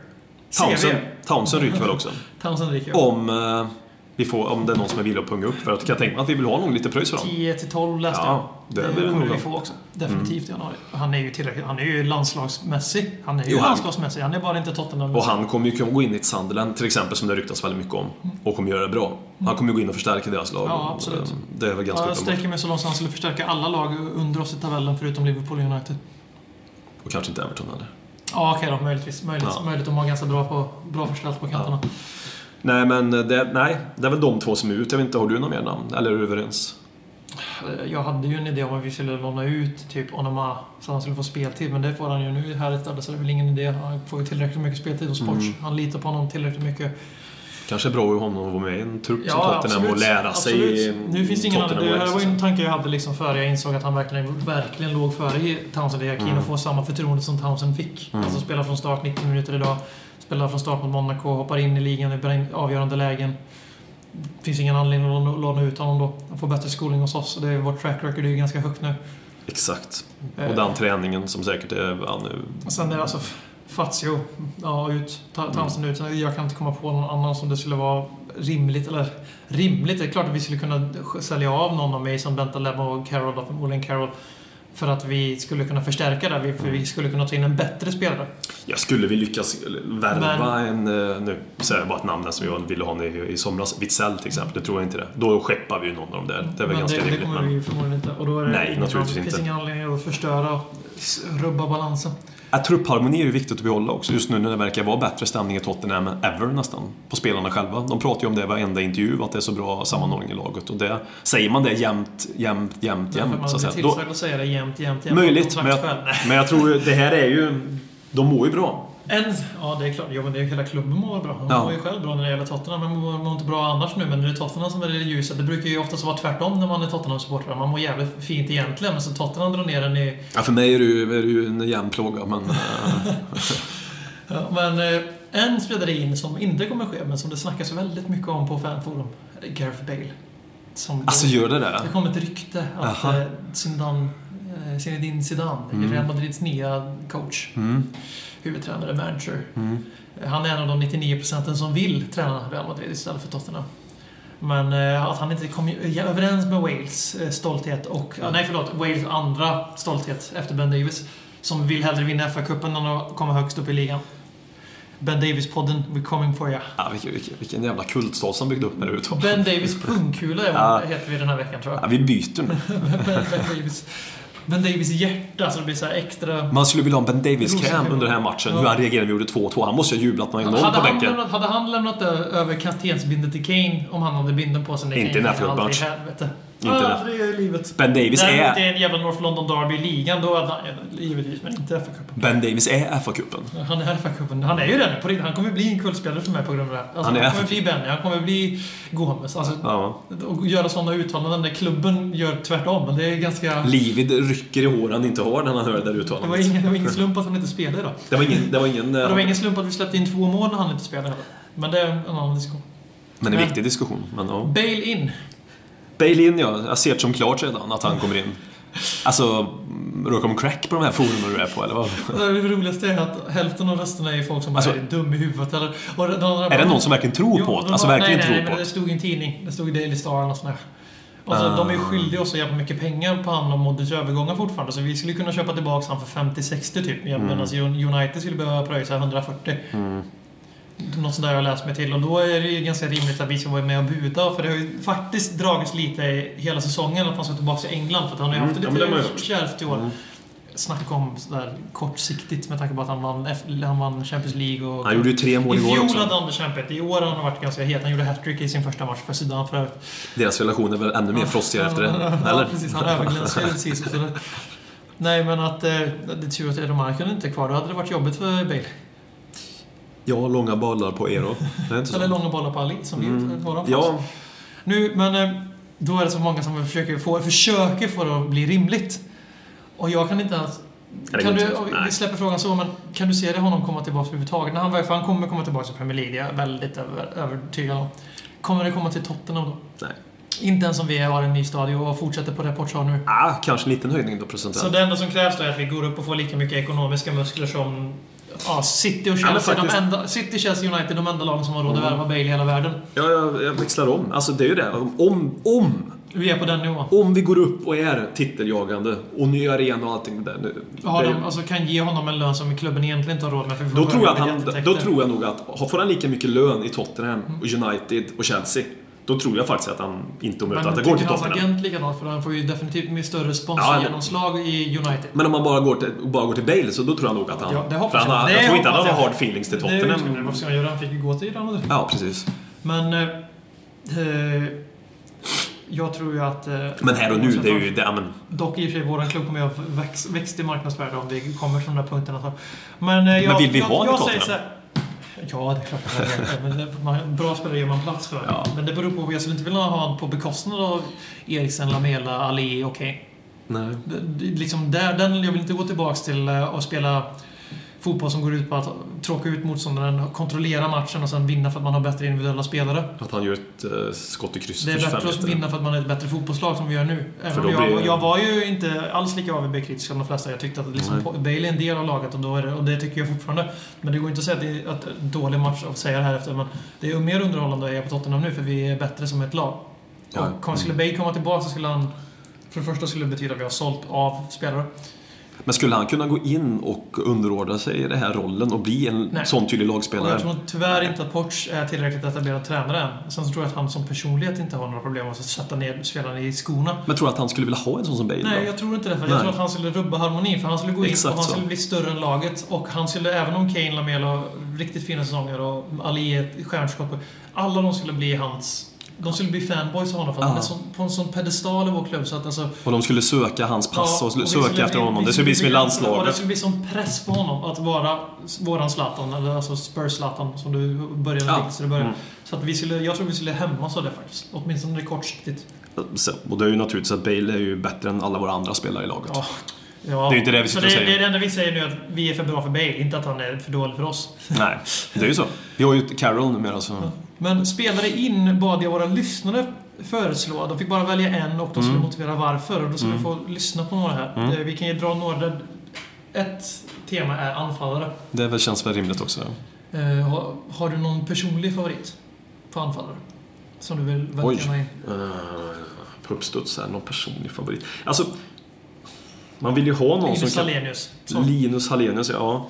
Townsend. Townsend ryker väl också. Townsend ryker. Om, eh, vi får, om det är någon som är villig att punga upp. För att kan jag tänka mig att vi vill ha någon lite pröjs för dem. 10 till 12 läste Ja, jag. det Det, kommer vi få också. Definitivt i januari. Han är ju tillräckligt. Han är ju landslagsmässig. Han är ju Jo, landslagsmässig. Han är bara inte Tottenham. Och han kommer ju kunna gå in i ett Sunderland till exempel som det ryktas väldigt mycket om. Och kommer göra det bra. Han kommer ju gå in och förstärka deras lag. Ja, absolut. Så Det är väl ganska Ja, jag uppenbart. sträcker mig så långt som han skulle förstärka alla lag under oss i tabellen förutom Liverpool och United. Och kanske inte Everton heller. Ja, okej då. Möjligtvis. Möjligt, Ja. möjligt de har ganska bra, på, bra förställt på kanterna. Nej, men det, nej, det är väl de två som är ut. Jag vet inte, har du några mer namn? Eller är du överens? Jag hade ju en idé om att vi skulle låna ut typ Onoma så han skulle få speltid, men det får han ju nu här istället så det är väl ingen idé. Han får ju tillräckligt mycket speltid hos Sports. Mm. Han litar på honom tillräckligt mycket. Kanske bra för honom att vara med i en trupp som Tottenham och lära sig absolut. Nu finns det ingen annan. Det här var ju en tanke jag hade liksom före jag insåg att han verkligen, verkligen låg före i Townsend i hierarkin Mm. och få samma förtroende som Townsend fick. Mm. Alltså spela från start 90 minuter idag. Spela från start mot Monaco, hoppar in i ligan i avgörande lägen. Det finns ingen anledning att låna- ut honom då. Han får bättre skolning hos oss. och Det är, vårt track record är ju ganska högt nu. Exakt. Eh, Och den träningen som säkert är... Ja, nu, Sen är det alltså Fazio, ja ut. Townsend ut. Sen Jag kan inte komma på någon annan som det skulle vara rimligt. Eller rimligt, det är klart att vi skulle kunna sälja av någon av mig som Bentaleb och Carroll, då, förmodligen Carroll. För att vi skulle kunna förstärka det. För vi skulle kunna ta in en bättre spelare. ja, skulle vi lyckas värva en... eh, Nu säger jag bara ett namn där som jag ville ha i, i somras. Witzell till exempel. Det tror jag inte det. Då skeppar vi ju någon av dem där. Det är väl men ganska det, det rimligt. kommer Men vi ju förmodligen inte. Och då är det Nej, naturligtvis Det finns inte. ingen anledning att förstöra och rubba balansen. att truppharmoni är ju viktigt att behålla också. Just nu när det verkar vara bättre stämning i Tottenham än ever nästan. På spelarna själva. De pratar ju om det i varenda intervju, att det är så bra sammanhållning i laget. Och det, säger man det jämt, jämt, jämt, jämt. man Så blir. Då, att säga det jämt, jämt, jämt. möjligt, men jag, men jag tror det här är ju... De mår ju bra. En, ja, det är klart. Jo, men det är, hela klubben mår bra. De Ja. mår ju själv bra när det gäller Tottenham. Men mår, mår inte bra annars nu. Men det är Tottenham som är det ljuset. Det brukar ju oftast vara tvärtom när man är Tottenham-supporter. Man mår jävligt fint egentligen, men så Tottenham drar ner en i... Ja, för mig är det ju, är det ju en jämn plåga, men... eh, Ja, men eh, en spelare in som inte kommer ske, men som det snackas väldigt mycket om på fanforum. Gareth Bale. Som alltså, gör det det det? kom ett rykte att Aha. Zidane, eh, Zinedine Zidane, Mm. Real Madrids nya coach, Mm. Huvudtränare, manager, Mm. Han är en av de 99 procenten som vill träna Real Madrid istället för Tottenham. Men eh, att han inte kom överens med Wales eh, stolthet och... ah, nej, förlåt. Wales andra stolthet efter Ben Davis. Som vill hellre vinna FA-cupen än att komma högst upp i ligan. Ben Davis-podden, we're coming for you. Ja, vilken, vilken, vilken jävla kultstat som byggde upp med det uttalet. Ben Davis pungkula Ja. heter vi den här veckan tror Ja, jag. vi byter nu. Ben, ben Davis. Ben Davis hjärta, så det blir så här extra... Man skulle vilja ha en Ben Davis-kräm Rosenkrantz. under den här matchen. Ja. Hur han reagerade när vi gjorde 2-2. Han måste ju ha jublat någon enormt på han, bänken. lämnat, hade han lämnat över kaptensbindeln till Kane om han hade binden på sig? Inte i en ju FA-match. Inte det. för det är livet. Ben Davis Däremot är... är en jävla North London Derby i ligan, då är han givetvis, men inte FA-cupen. Ben Davis är FA-cupen. Han är FA-cupen. Han är ju det nu, på riktigt. Han kommer bli en kultspelare för mig på grund av det. Alltså, Han han, kommer bli Benny, han kommer bli Gomes. Alltså, Ja. och göra sådana uttalanden där klubben gör tvärtom. Men det är ganska... Livid rycker i håret han inte har när han hör det där Det var, uttalandet. ingen, det var ingen slump att han inte spelade idag. Det var ingen... Det var ingen Det var eh, ingen slump att vi släppte in två mål när han inte spelade heller. Men det är en annan diskussion. men en viktig diskussion. Men, ja. Bail in. Bale in ja, jag ser det som klart redan att han kommer in. Alltså, råkar de crack på de här forumen du är på eller vad? Det roligaste är att hälften av rösterna är folk som Alltså- är dum i huvudet. Eller, och den andra Är det någon som verkligen tror på det? Alltså de- verkligen nej, tror nej, på det? det stod i en tidning. Det stod i Daily Star eller sånt där. Och så, Ah. De är ju skyldiga oss så jävla mycket pengar på han och Modric övergångar fortfarande. Så vi skulle kunna köpa tillbaka han för 50-60 typ. Mm. Medan United skulle behöva pröjsa 140. Mm. Något sånt där jag läst mig till. Och då är det ju ganska rimligt att vi ska vara med och buda. För det har ju faktiskt dragits lite i hela säsongen att man ska tillbaka till England. För att han har ju haft det Mm, ja, det lite kärvt i år. Mm. Snacka om sådär kortsiktigt med tanke på att han vann, han vann Champions League och... Han gjorde ju tre mål I fjol också. hade han det kämpigt. I år har han varit ganska het. Han gjorde hattrick i sin första match för Sudan för övrigt. Deras relation är väl ännu mer frostigare efter det? Ja, Eller? precis. Han överglänser ju Nej, men att eh, det är tur att Edo Marken inte är kvar. Då hade det varit jobbigt för Bale. Ja, långa bollar på Ero. Är så. Eller långa bollar på Ali, som Mm. var de Ja, Nu, men eh, då är det så många som försöker få, försöker få det att bli rimligt. Och jag kan inte ens... Kan du, vi släpper frågan så, men kan du se det honom komma tillbaka överhuvudtaget? När han, för han kommer komma tillbaka till Premier League, det är jag väldigt över, övertygad om. Kommer det komma till Tottenham då? Nej. Inte ens om vi har en ny stadion och fortsätter på det Porto nu. Ah, kanske en liten höjning då Så procentuellt. det enda som krävs då är att vi går upp och får lika mycket ekonomiska muskler som ja, City och Ja, Chelsea. faktiskt- de enda, City, Chelsea United, de enda lagen som har råd att värva Bale i hela världen. Ja, jag, jag växlar om. Alltså det är ju det. Om, om, Vi är på den nivån. om vi går upp och är titeljagande och ny arena och allting där. nu- det- de, alltså, kan ge honom en lön som klubben egentligen inte har råd med. För Då tror, jag att han, då tror jag nog att, får han lika mycket lön i Tottenham, och United och Chelsea, då tror jag faktiskt att han inte om Men att det går till tycker hans Tottenham. agent likadant? För han får ju definitivt mycket större Ja, sponsorgenomslag i United. Men om man bara går till, bara går till Bale så då tror jag nog att han... Ja, det hoppas han, jag. jag Det tror inte att han har jag. hard feelings till Det Tottenham. Vad ska han göra? Han fick ju gå till Real Madrid. Ja, precis. Men... Eh, eh, jag tror ju att... Eh, Men här och nu, det är ju... Det, ja, men, Dock i och för sig, våran klubb kommer ju ha växt, växt i marknadsvärde om vi kommer till de där punkterna. Men, eh, jag, vill vi jag, ha jag, i säger Tottenham? så här, Ja, det är klart jag vet. Men det- man- Bra spelare gör man plats för. Ja. Men det beror på. Jag skulle inte vilja ha honom på bekostnad av Eriksen, Lamela, Ali och Kane. nej. Liksom där, den, jag vill inte gå tillbaks till eh, att spela fotboll som går ut på att tråka ut motståndaren, kontrollera matchen och sen vinna för att man har bättre individuella spelare. Att han gör ett uh, skott i krysset Det är för 25 bättre att vinna för att man är ett bättre fotbollslag som vi gör nu. Även då jag, blir- jag var ju inte alls lika AVB-kritisk som de flesta. Jag tyckte att liksom. Bale är en del av laget och, då är det, och det tycker jag fortfarande. Men det går inte att säga att det är att dålig match att säga det här efter. Men det är mer underhållande att är på Tottenham nu för vi är bättre som ett lag. Ja. Och skulle Bale komma tillbaka så skulle han... För det första skulle det betyda att vi har sålt av spelare. Men skulle han kunna gå in och underordna sig i den här rollen och bli en Nej. sån tydlig Och jag lagspelare? tror tyvärr inte att Poch är tillräckligt etablerad tränare än. Sen så tror jag att han som personlighet inte har några problem med att sätta ner spelarna i skorna. Men tror du att han skulle vilja ha en sån som Bale? Nej, då? jag tror inte det. För jag tror att han skulle rubba harmonin. För han skulle gå in Exakt och han så. skulle bli större än laget. Och han skulle, även om Kane, Lamela riktigt fina säsonger och Ali är ett stjärnskott. Alla de skulle bli hans... De skulle bli fanboys av honom för att han är sån, på en sån pedestal i vår klubb. Så att alltså, Och de skulle söka hans pass Ja, och, vi söka efter honom. Det skulle bli som i Och det landslaget. skulle bli sån press på honom att vara våran Zlatan, eller alltså Spurs-Zlatan som du började Ja. ja. så det började. Mm. Så att vi skulle, jag tror vi skulle hämmas av det faktiskt. Åtminstone kortsiktigt. Så, och det är ju naturligtvis att Bale är ju bättre än alla våra andra spelare i laget. Ja. Ja, Det är inte det vi så sitter och det, säger. det är det enda vi säger nu, att vi är för bra för Bale, inte att han är för dålig för oss. Nej, det är ju så. Vi har ju Carroll numera så... Men spelare in bad jag våra lyssnare föreslå. De fick bara välja en och de skulle Mm. motivera varför. Och då skulle Mm. vi få lyssna på några här. Mm. Eh, Vi kan ju dra några. Ett tema är anfallare. Det väl känns väl rimligt också. Eh, har, har du någon personlig favorit på anfallare? Som du vill Oj. välja in? Uh, på uppstuds här, någon personlig favorit. Alltså, man vill ju ha någon Linus som kan... Hallenius. Linus Hallenius, ja.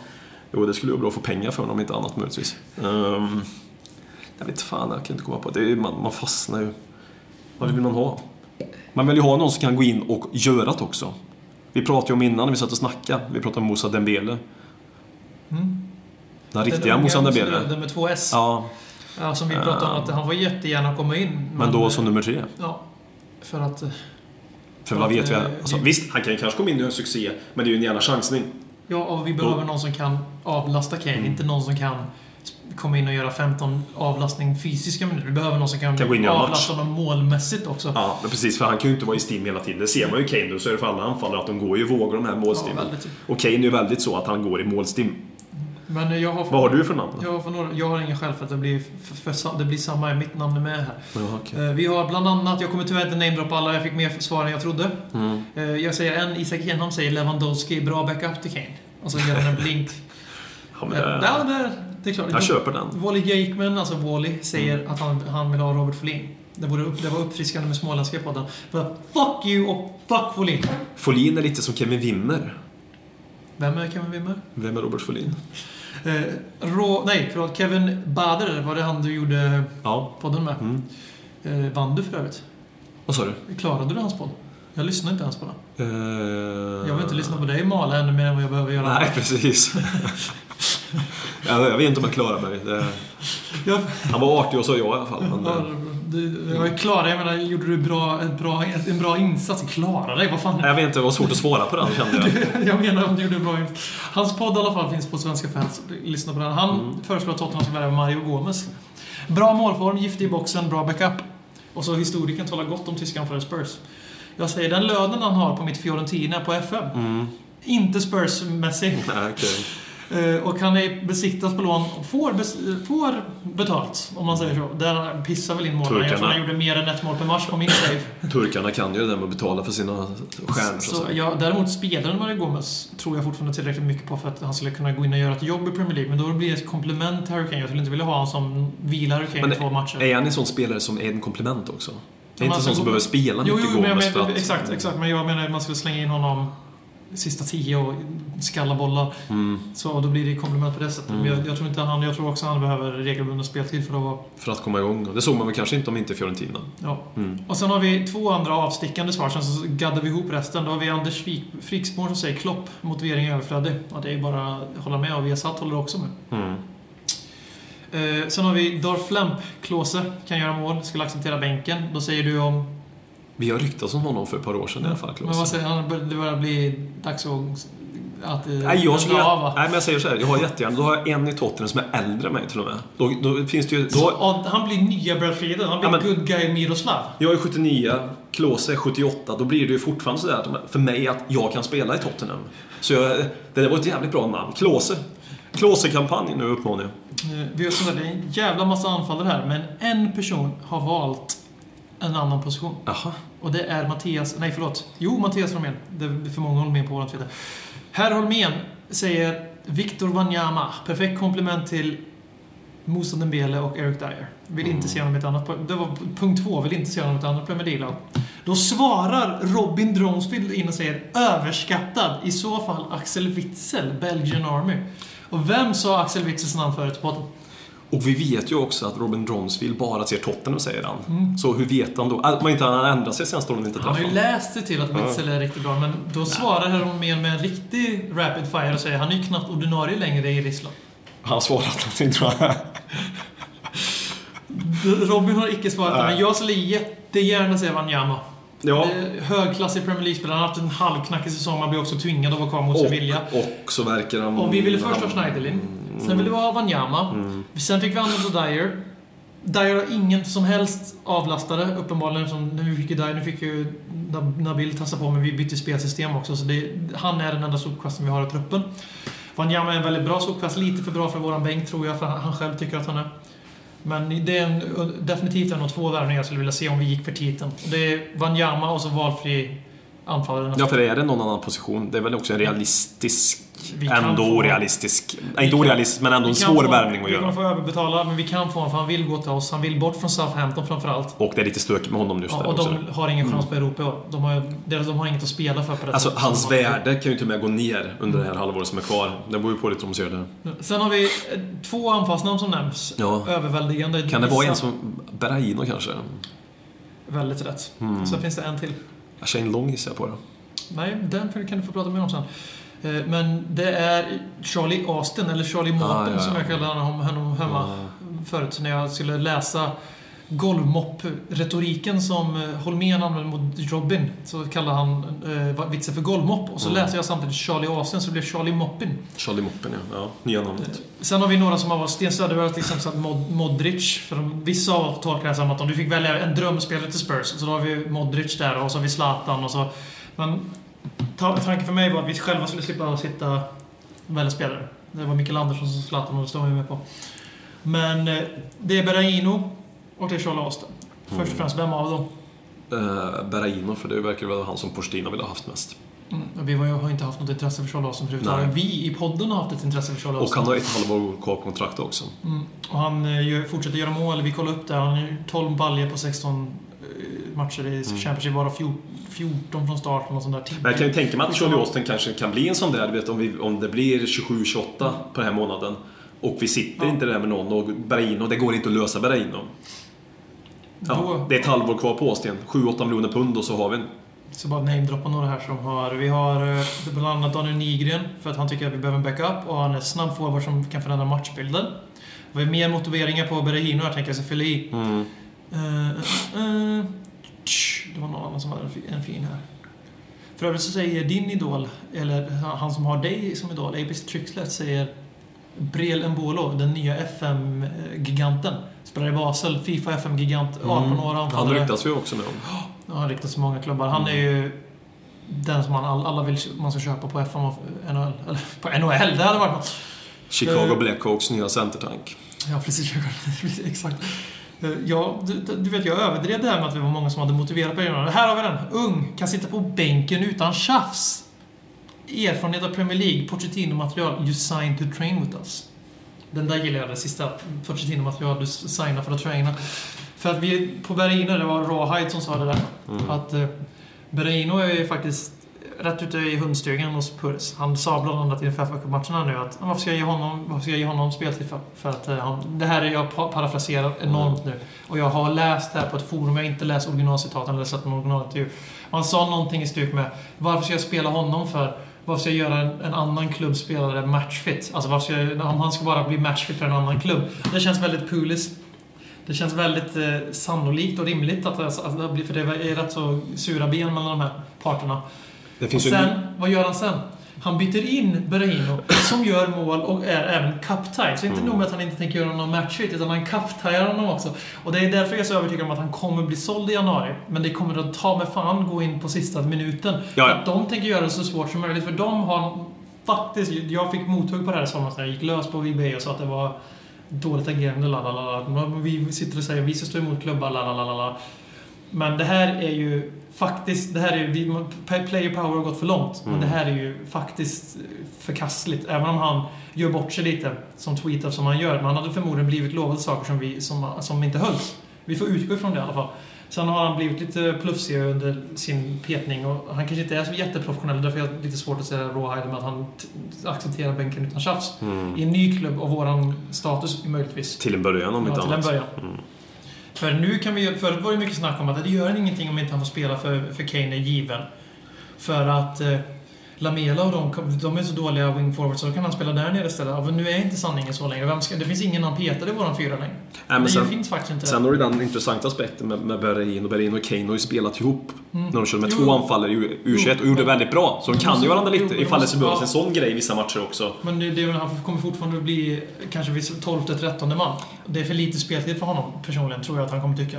Jo, det skulle vara bra att få pengar för honom, om inte annat möjligtvis. Um, jag vet fan, jag kan inte komma på det. är, man, man fastnar ju. Vad vill man ha? Man vill ju ha någon som kan gå in och göra det också. Vi pratade ju om innan när vi satt och snackade. Vi pratade om Moussa Dembele. Mm. Den riktiga unga Moussa Dembele. Den med två S. Ja. Ja, som vi pratade om att han får jättegärna komma in. men då eh, som nummer tre. Ja. För att... eh, För vad vet vi? det- Alltså, visst, han kan kanske komma in och göra succé, men det är ju en jävla chansning. Ja, och vi behöver någon som kan avlasta Kane. Mm. Inte någon som kan komma in och göra 15 avlastning fysiska minuter. Vi behöver någon som kan, Kan gå in avlasta dem målmässigt också. Ja, men precis. För han kan ju inte vara i stim hela tiden. Det ser man ju Kane nu, så är det för alla anfallare att de går ju i vågor de här målstimmen. Ja, och Kane är ju väldigt så att han går i målstim. Men jag har... Vad har du för namn? Jag har, för några, jag har ingen själv för att det blir, för, för, det blir samma. Mitt namn är med här. Ja, okej. Eh, Vi har bland annat, jag kommer tyvärr inte namedroppa alla, jag fick mer svar än jag trodde. Mm. Eh, Jag säger en, Isak Enholm säger Lewandowski, bra backup till Kane. Och så ger han en blink. Ja, men det, Ja, det, det är klart. jag köper den. Wally Jakeman, alltså Wally, säger Mm. att han, han vill ha Robert Folin. Det, vore upp, det var uppfriskande med småländska i podden. Fuck you och fuck Folin. Folin är lite som Kevin Wimmer. Vem är Kevin Wimmer? Vem är Robert Folin? Eh, Rå, nej, förlåt. Kevin Bader, var det han du gjorde Ja. podden med? Mm. Eh, vann du för övrigt? Vad sa du? Klarade du hans podd? Jag lyssnar inte ens på den. Eh, Jag vill inte lyssna på dig mala ännu mer än vad jag behöver göra. Nej, precis. Jag, jag vet inte om jag klarar mig. Det, Jag, han var artig och så jag i alla fall. Men, ja, du, jag är klar. Jag menar, gjorde du bra, en, bra, en bra insats? Klara dig? Vad fan? jag vet inte, det var svårt att svara på den kände jag. Jag menar om du gjorde en bra insats. Hans podd i alla fall finns på Svenska fans. Lyssna på den. Han Mm. föreslår att Tottenham ska värva Mario Gomez. Bra målform, giftig i boxen, bra backup. Och så historikern talar gott om tyskan för Spurs. Jag säger den lönen han har på mitt Fiorentina på FM. Mm. Inte Spurs-mässig. Okej. Eh, Och han är besiktas på lån och får, får betalt, om man säger så. Där pissar väl in målen. Jag tror han gjorde mer än ett mål per match på min save. Turkarna kan ju det där med att betala för sina stjärnor. Så, Så, ja, däremot spelaren Mario Gomez tror jag fortfarande tillräckligt mycket på för att han skulle kunna gå in och göra ett jobb i Premier League. Men då blir det ett komplement till Harry Kane. Jag skulle inte vilja ha honom som vilar Harry Kane två matcher. Är han en sån spelare som är en komplement också? Det är Men inte sån som behöver spela Jo, mycket jo, men Gomes för menar, att... exakt, exakt. Men jag menar att man skulle slänga in honom sista tio och skalla bollar. Mm, Så då blir det komplement på det sättet. Mm. Men jag, jag tror inte han... Jag tror också han behöver regelbunden speltid för att vara... för att komma igång. Det såg man väl kanske inte om inte Fiorentina. Ja. Mm. Och sen har vi två andra avstickande svar, sen så gaddar vi ihop resten. Då har vi Anders Friksborn som säger Klopp, motivering överflödig. Ja, det är bara att hålla med och Viasat håller också med. Eh, sen har vi Darf Lemp, Klose, kan göra mål, skulle acceptera bänken. Då säger du om... Vi har ryktats om honom för ett par år sedan i alla fall, Men vad Klose. säger han? Det börjar bli dags att... att eh, Nej, jag skulle... av, va? Nej, men jag säger så här. Jag har jättegärna... Då har jag en i Tottenham som är äldre än mig till och med. Då, då finns det ju... Så, Då, ja, han blir nya Brad Frieden, han blir Ja, men- good guy Miroslav. jag är 79, Klose är 78. Då blir det ju fortfarande sådär för mig att jag kan spela i Tottenham. Så jag, det där var ett jävligt bra namn. Klose. Klose-kampanj nu uppmanar jag. Eh, Vi har som sagt en jävla massa anfallare här, men en person har valt en annan position. Jaha. Och det är Mattias, nej förlåt. Jo, Mattias Holmén. Det är för många Holmén på våran Twitter. Herr Holmén säger Victor Wanyama. Perfekt komplement till Moussa Dembele och Eric Dyer. Vill inte se honom i ett annat... Det var punkt två. Vill inte se honom i ett annat Premier League-lag. Då svarar Robin Dronsfield in och säger överskattad. I så fall Axel Witzel, Belgian Army. Och vem sa Axel Witzels namn förut i podden? Och vi vet ju också att Robin Dronsfield bara ser Tottenham, säger han. Så hur vet han då? Att man inte har ändrat sig sen står de inte Han har ju läst sig till att Witzel är riktigt bra, men då svarar herr Holmén med en riktig rapid fire och säger han är ju knappt ordinarie längre i Ryssland. Han har svarat någonting tror jag. Robin har icke svarat men jag skulle jättegärna säga Wanyama. Ja. Högklassig Premier League-spelare. Han har haft en halvknackig säsong. Man blir också tvingad att vara kvar mot sin vilja. Och, och så verkar han... Och vi ville först ha Schneiderlin. Sen ville vi ha Wanyama. Sen fick vi använda Dyer. Dyer har ingen som helst avlastare, uppenbarligen. Som, nu fick ju Dyer, nu fick ju Nab- Nabil testa på, men vi bytte spelsystem också. Så det, han är den enda sopkvasten vi har i truppen. Wanyama är en väldigt bra sopkvast. Lite för bra för våran bänk, tror jag, för han själv tycker att han är. Men det är en, definitivt en av två värvningar jag skulle vilja se om vi gick för titeln. Det är Wanyama och så valfri anfallare. Ja, för är det någon annan position? Det är väl också en realistisk... Ändå få- orealistisk. Vi inte orealistisk, men ändå en svår få- värvning att Vi kommer göra. få överbetala, men vi kan få honom för han vill gå till oss. Han vill bort från Southampton framförallt. Och det är lite stökigt med honom just Ja, där och också. de har ingen chans på Europa. De har, de har inget att spela för på det Alltså, hans värde kan ju till och med gå ner under det här halvåret som är kvar. Det beror ju på lite hur de ser det. Sen har vi eh, två anfallsnamn som nämns. Ja. Överväldigande. Kan det vara en som... Berraino kanske? Väldigt rätt. Mm. Sen finns det en till. Shane Long gissar jag på det. Nej, den kan du få prata mer om sen. Eh, Men det är Charlie Austin, eller Charlie Martin Ah, ja, ja. som jag kallade honom hemma förut när jag skulle läsa golvmopp-retoriken som eh, Holmén använde mot Robin. Så kallade han eh, vitsen för golvmopp. Och så Mm. läste jag samtidigt Charlie Austin så det blev Charlie Moppin. Charlie Moppen, ja. ja. Nya namnet. Sen har vi några som har varit Sten Söderberg har till exempel sagt Mod Modric. För de, vissa av tolkar det som att om du fick välja en drömspelare till Spurs så då har vi Modric där och så har vi Zlatan och så. Men ta- tanken för mig var att vi själva skulle slippa att sitta välja spelare. Det var Mikael Andersson som Zlatan och det står vi med på. Men eh, det är Berraino och är Charlie Austin. Först och främst, vem av dem? Uh, Berraino, för det verkar vara han som Porstina vill ha haft mest. Mm, vi har inte haft något intresse för Charlie Austin. Nej. Vi i podden har haft ett intresse för Charlie Och Austin. han har ett halvår kvar kontrakt också. Mm. Och han eh, gör, fortsätter göra mål. Vi kollar upp det. Han har ju 12 baljor på 16 eh, matcher i Championship. Bara 14 14 från starten och sånt där. Men jag kan ju tänka mig att Charlie Austin kanske kan bli en sån där, du vet om, vi, om det blir 27-28 på den här månaden. Och vi sitter Ja. inte där med någon och Berraino, det går inte att lösa Berraino. Ja, Då- det är ett halvår kvar på Austin. 7-8 miljoner pund och så har vi en. Så bara namedroppa några här som har... Vi har eh, bland annat Daniel Nygren för att han tycker att vi behöver en backup och han är snabb forward som kan förändra matchbilden. Vi har mer motiveringar på Berahino här tänker jag, så fylla i. Mm. Eh, tsch, det var någon annan som hade en fin här. För övrigt så säger din idol, eller han som har dig som idol, Apis Trixlet, säger Brel Mbolo, den nya FM-giganten. Spelar i Basel, Fifa FM-gigant, 18 år, Mm. Han anfallare. ryktas vi också med om. Ja, han riktas till många klubbar. Han är ju den som man, all- alla vill man ska köpa på FM och NHL. Eller på NHL, det hade varit något. Chicago Eh. Blackhawks nya centertank. Ja, precis. Exakt. Eh, Ja, du, du vet, jag överdrev det här med att vi var många som hade motiverat på det. Här har vi den. Ung, kan sitta på bänken utan tjafs. Erfarenhet av Premier League, Pochettino-material. You signed to train with us. Den där gillar jag, det sista. Pochettino-material, du signar för att träna. För att vi, på Berino, det var Rawhide som sa det där. Att eh, Berino är ju faktiskt rätt ute i hundstugan hos Puls. Han sa bland annat inför fa matcherna nu att varför ska jag ge honom, varför ska jag ge honom speltid för? För att eh, han, det här är jag pa- parafraserar enormt nu. Och jag har läst det här på ett forum, jag har inte läst originalcitaten eller sett någon originalintervju. Han sa någonting i stuk med varför ska jag spela honom för? Varför ska jag göra en, en annan klubb spelare matchfit? Alltså varför ska jag, om han ska bara bli matchfit för en annan klubb. Det känns väldigt Pulis det känns väldigt eh, sannolikt och rimligt att det, att det blir, för det är rätt så sura ben mellan de här parterna. Det Och finns ju... sen, vad gör han sen? Han byter in Berahino, som gör mål och är även cup-tie. Så inte nog med att han inte tänker göra någon matchfit, utan han cup-tiear honom också. Och det är därför jag är så övertygad om att han kommer bli såld i januari. Men det kommer att ta med fan gå in på sista minuten. Ja, att de tänker göra det så svårt som möjligt, för de har faktiskt... Jag fick mothugg på det här i somras när jag gick lös på VB och sa att det var dåligt agerande, la la la, la. Vi sitter och säger vi ska stå emot klubbar, la la la la, la. Men det här är ju faktiskt, det här är ju, player power har gått för långt. Men Mm. det här är ju faktiskt förkastligt. Även om han gör bort sig lite, som tweetar som han gör. Men han hade förmodligen blivit lovad saker som, vi, som, som inte hölls. Vi får utgå ifrån det i alla fall. Sen har han blivit lite plufsig under sin petning och han kanske inte är så jätteprofessionell. Därför är det lite svårt att säga Rawhide med att han accepterar bänken utan tjafs. Mm. I en ny klubb och våran status möjligtvis. Till en början om Ja, inte till en annat. början. Mm. För nu kan vi Förut var det mycket snack om att det gör ingenting om inte han får spela för, för Kane är given. För att eh, Lamela och de, de är så dåliga wing forwards så då kan han spela där nere istället. Ja, nu är inte sanningen så längre. Ska, det finns ingen han petar i våran fyra längre. men det sen- finns faktiskt inte Sen har du den intressanta aspekten med, med Berlin och Berlin och Kane har ju spelat ihop Mm. när de körde med Jo. två anfallare i U- U21 och gjorde väldigt bra. Så de kan ju varandra lite jo, ifall det behövs ja. en sån grej i vissa matcher också. Men det, det, han kommer fortfarande att bli kanske vid 12-13 man. Det är för lite speltid för honom personligen, tror jag att han kommer tycka.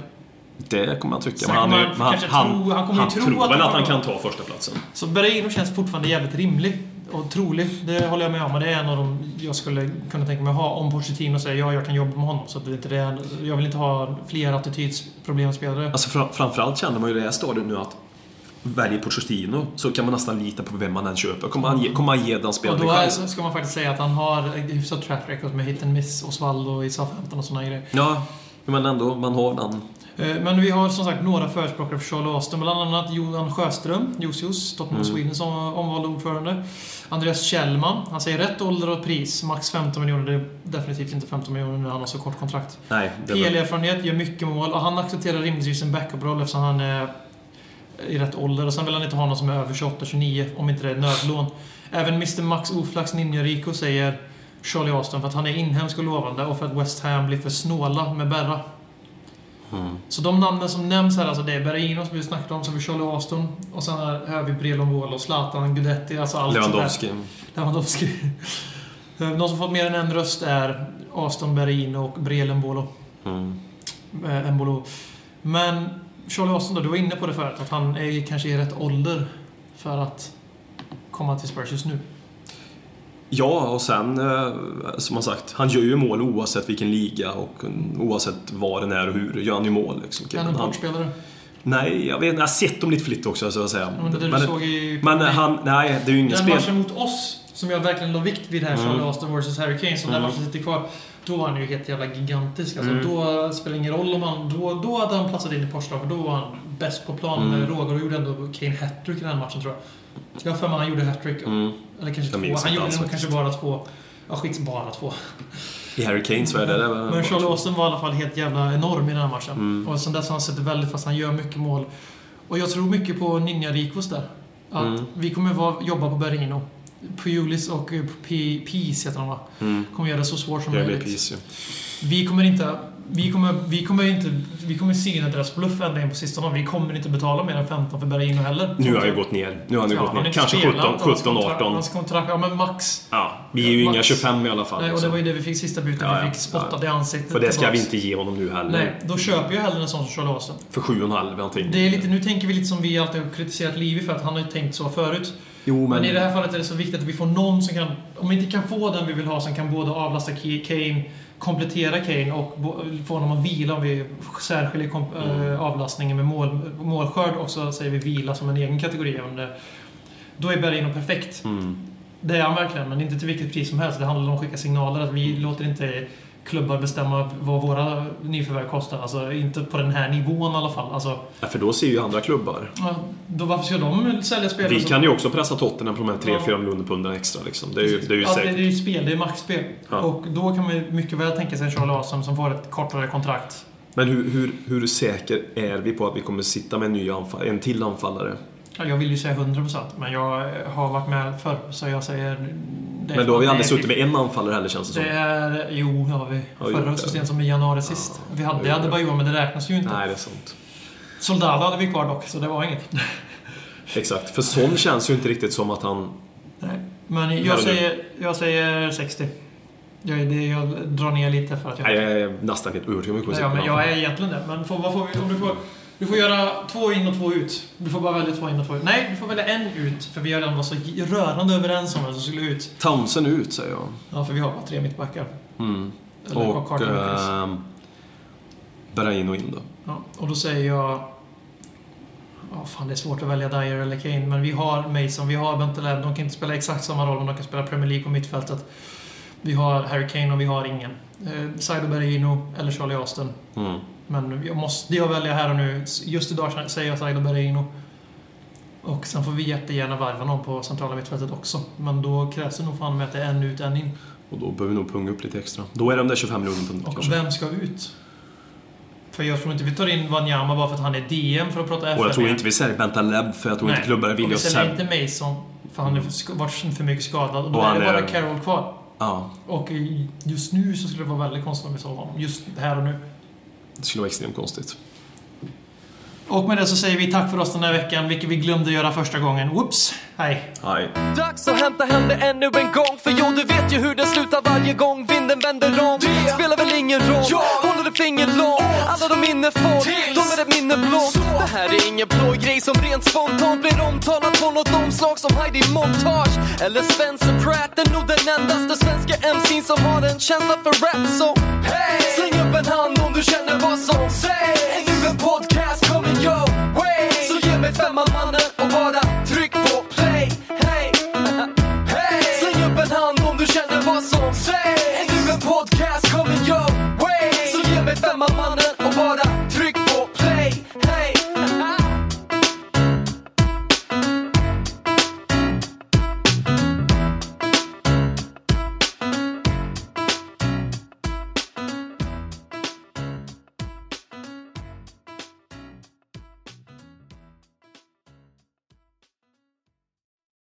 Det kommer man tycka. Men han, han han, han, tro- han kommer han tro tror att väl han att han kan ta första platsen. Så Berreiro känns fortfarande jävligt rimlig och trolig. Det håller jag med om. Och det är en av de jag skulle kunna tänka mig ha om Pochettino säger ja, jag kan jobba med honom. Så att det inte är, jag vill inte ha fler attitydsproblemspelare. Alltså fram, framförallt känner man ju det här stadiet nu att väljer Pochettino så kan man nästan lita på vem man än köper. Kommer han ge, kommer han ge den Och spelaren då en är, ska man faktiskt säga att han har hyfsat track record med hit and miss, Osvaldo i Southampton och sådana grejer. Ja, men ändå, man har den. Eh, Men vi har som sagt några förespråkare för Charlie Austin. Bland annat Johan Sjöström, Josius, Tottenham Mm. Sweden som omvald ordförande. Andreas Kjellman. Han säger rätt ålder och pris. Max 15 miljoner. Det är definitivt inte 15 miljoner när han har så kort kontrakt. Nej, var, PL-erfarenhet, gör mycket mål och han accepterar rimligtvis en backup-roll eftersom han är i rätt ålder. Och sen vill han inte ha någon som är över 28-29 om inte det är nödlån. Även Mr Max Oflax Ninja Rico säger Charlie Austin för att han är inhemsk och lovande och för att West Ham blir för snåla med Berra. Mm. Så de namnen som nämns här, alltså det är Berahino som vi snackade om, så har vi Charlie Austin och sen här har vi och Zlatan Gudetti, alltså allt sånt där. Lewandowski. Lewandowski. Eh, De som fått mer än en röst är Aston Berahino och Brelen Bolo. Mm. Eh, Embolo. Men Charlie Austin då, du var inne på det förut, att han är kanske i rätt ålder för att komma till Spurs just nu. Ja, och sen eh, som man sagt, han gör ju mål oavsett vilken liga och oavsett var den är och hur gör han ju mål. Liksom. Är han en han, portspelare? nej, jag vet inte. Jag har sett dem lite lite också, så att säga. Men det du Men, såg i... men han, nej, det är ju ingen Den spel... matchen mot oss, som jag verkligen la vikt vid här, Mm. Charlie Austin vs Harry Kane, som den Mm. matchen sitter kvar. Då var han ju helt jävla gigantisk. Alltså, Mm. Då spelar det ingen roll om han... Då, då hade han platsat in i Portugal, för då var han bäst på plan Mm. med rågor och gjorde ändå Kane hattrick i den matchen, tror jag. Jag har för mig han gjorde hattrick. Mm. Eller kanske två. Han gjorde nog kanske bara två. Ja, skit bara två. I Harry Kanes värld är det Men Charlie Austin var i alla fall helt jävla enorm i den här matchen. Mm. Och sen dess har han sett väldigt fast. Han gör mycket mål. Och jag tror mycket på Ninja Rikos där. Att Mm. vi kommer vara, jobba på Berino. Pulis och Peace heter de va? Mm. Kommer göra det så svårt som möjligt. Vi kommer inte... Vi kommer, vi kommer inte... Vi kommer syna deras bluff ända in på sistone. Vi kommer inte betala mer än 15 för Berino heller. Nu har han ju gått ner. Nu har han ju Ja, gått ner. Kanske spelat. 17, Hans 17 kontrakt- 18. Hans kontrakt, ja men max. Ja, vi är ju Max. inga 25 i alla fall. Nej, och det liksom. var ju det vi fick sista bytet. Ja, vi fick spottat i ansiktet. För det ska vi inte ge honom nu heller. Nej, då köper jag hellre en sån som Charlie Austin. För 7,5 någonting. Det är lite, nu tänker vi lite som vi alltid har kritiserat Livi för att han har ju tänkt så förut. Jo, Men, i det här fallet är det så viktigt att vi får någon som kan, om vi inte kan få den vi vill ha, som kan både avlasta Kane, komplettera Kane och få honom att vila om vi särskiljer Mm. äh, avlastningen med mål, målskörd och så säger vi vila som en egen kategori. det- Då är Berlino perfekt. Mm. Det är han verkligen, men inte till vilket pris som helst. Det handlar om att skicka signaler. Att vi låter inte klubbar bestämma vad våra nyförvärv kostar. Alltså inte på den här nivån i alla fall. Alltså, Ja, för då ser ju andra klubbar. ja, då varför ska de sälja spelare Vi kan ju också pressa Tottenham på de här 3-4 Ja. miljoner punden extra. Liksom. Det är ju, det är ju ja, det, säkert. det är ju spel, det är maxspel. Ja. Och då kan man ju mycket väl tänka sig Charlie Awesome som får ett kortare kontrakt. Men hur, hur, hur säker är vi på att vi kommer sitta med en, ny anfall, en till anfallare? Ja, jag vill ju säga 100% men jag har varit med förr så jag säger... det Men då har vi aldrig det suttit med en anfallare heller känns det som. Det är... Jo, det har vi. Förra så det? sent som i januari sist. Vi hade, har vi hade gjort bara Johan, men det räknas ju inte. Nej, det är sant. Soldado hade vi kvar dock, så det var inget. Exakt. För Son känns ju inte riktigt som att han... Nej. Men jag säger, jag säger 60. Jag, det, jag drar ner lite för att jag... Nej, jag är nästan helt övertygad om att vi kommer ja, men jag är egentligen det. Men får, vad får vi, om du får... Du får göra två in och två ut. Du får bara välja två in och två ut. Nej, du får välja en ut. För vi har redan varit så rörande överens om vem som skulle ut. Townsend ut, säger jag. Ja, för vi har bara tre mittbackar. Mm. Eller Och... Äh, Berraino in då. Ja, och då säger jag... Ja, fan det är svårt att välja Dyer eller Kane, men vi har Mason, vi har Bentaleb. De kan inte spela exakt samma roll, men de kan spela Premier League på mittfältet. Vi har Harry Kane och vi har ingen. Eh, Saido Berino eller Charlie Austin. Mm. Men jag måste jag välja här och nu. Just idag säger jag Saido Berino. Och sen får vi jättegärna varva någon på centrala mittfältet också. Men då krävs det nog fan med att det är en ut, en in. Och då behöver vi nog punga upp lite extra. Då är de där 25 miljoner pund Och kanske. vem ska ut? För jag tror inte vi tar in Wanyama bara för att han är DM för att prata FN. Och jag tror inte vi säljer Bentaleb för jag tror inte klubbar är och villiga vi att säljer sälja. inte Mason för han har sk- varit för mycket skadad. Och då Och är det bara är- Carroll kvar. Ja, Och just nu så skulle det vara väldigt konstigt om vi såg honom. Just här och nu. Det skulle vara extremt konstigt. Och med det så säger vi tack för oss den här veckan, vilket vi glömde göra första gången. Whoops! Hej! Nej. Dags att hämta hem det ännu en gång För jo, du vet ju hur det slutar varje gång vinden vänder om Det spelar väl ingen roll, håller du finger långt Alla de minne får, de är ett minne blått Det här är ingen plojgrej som rent spontant blir omtalat på något omslag som Heidi Montage Eller Spencer Pratt är nog den endaste svenska MC'n som har en känsla för rap Så hey! släng upp en hand om du känner vad som sägs yo, way! Så ge mig femma mannen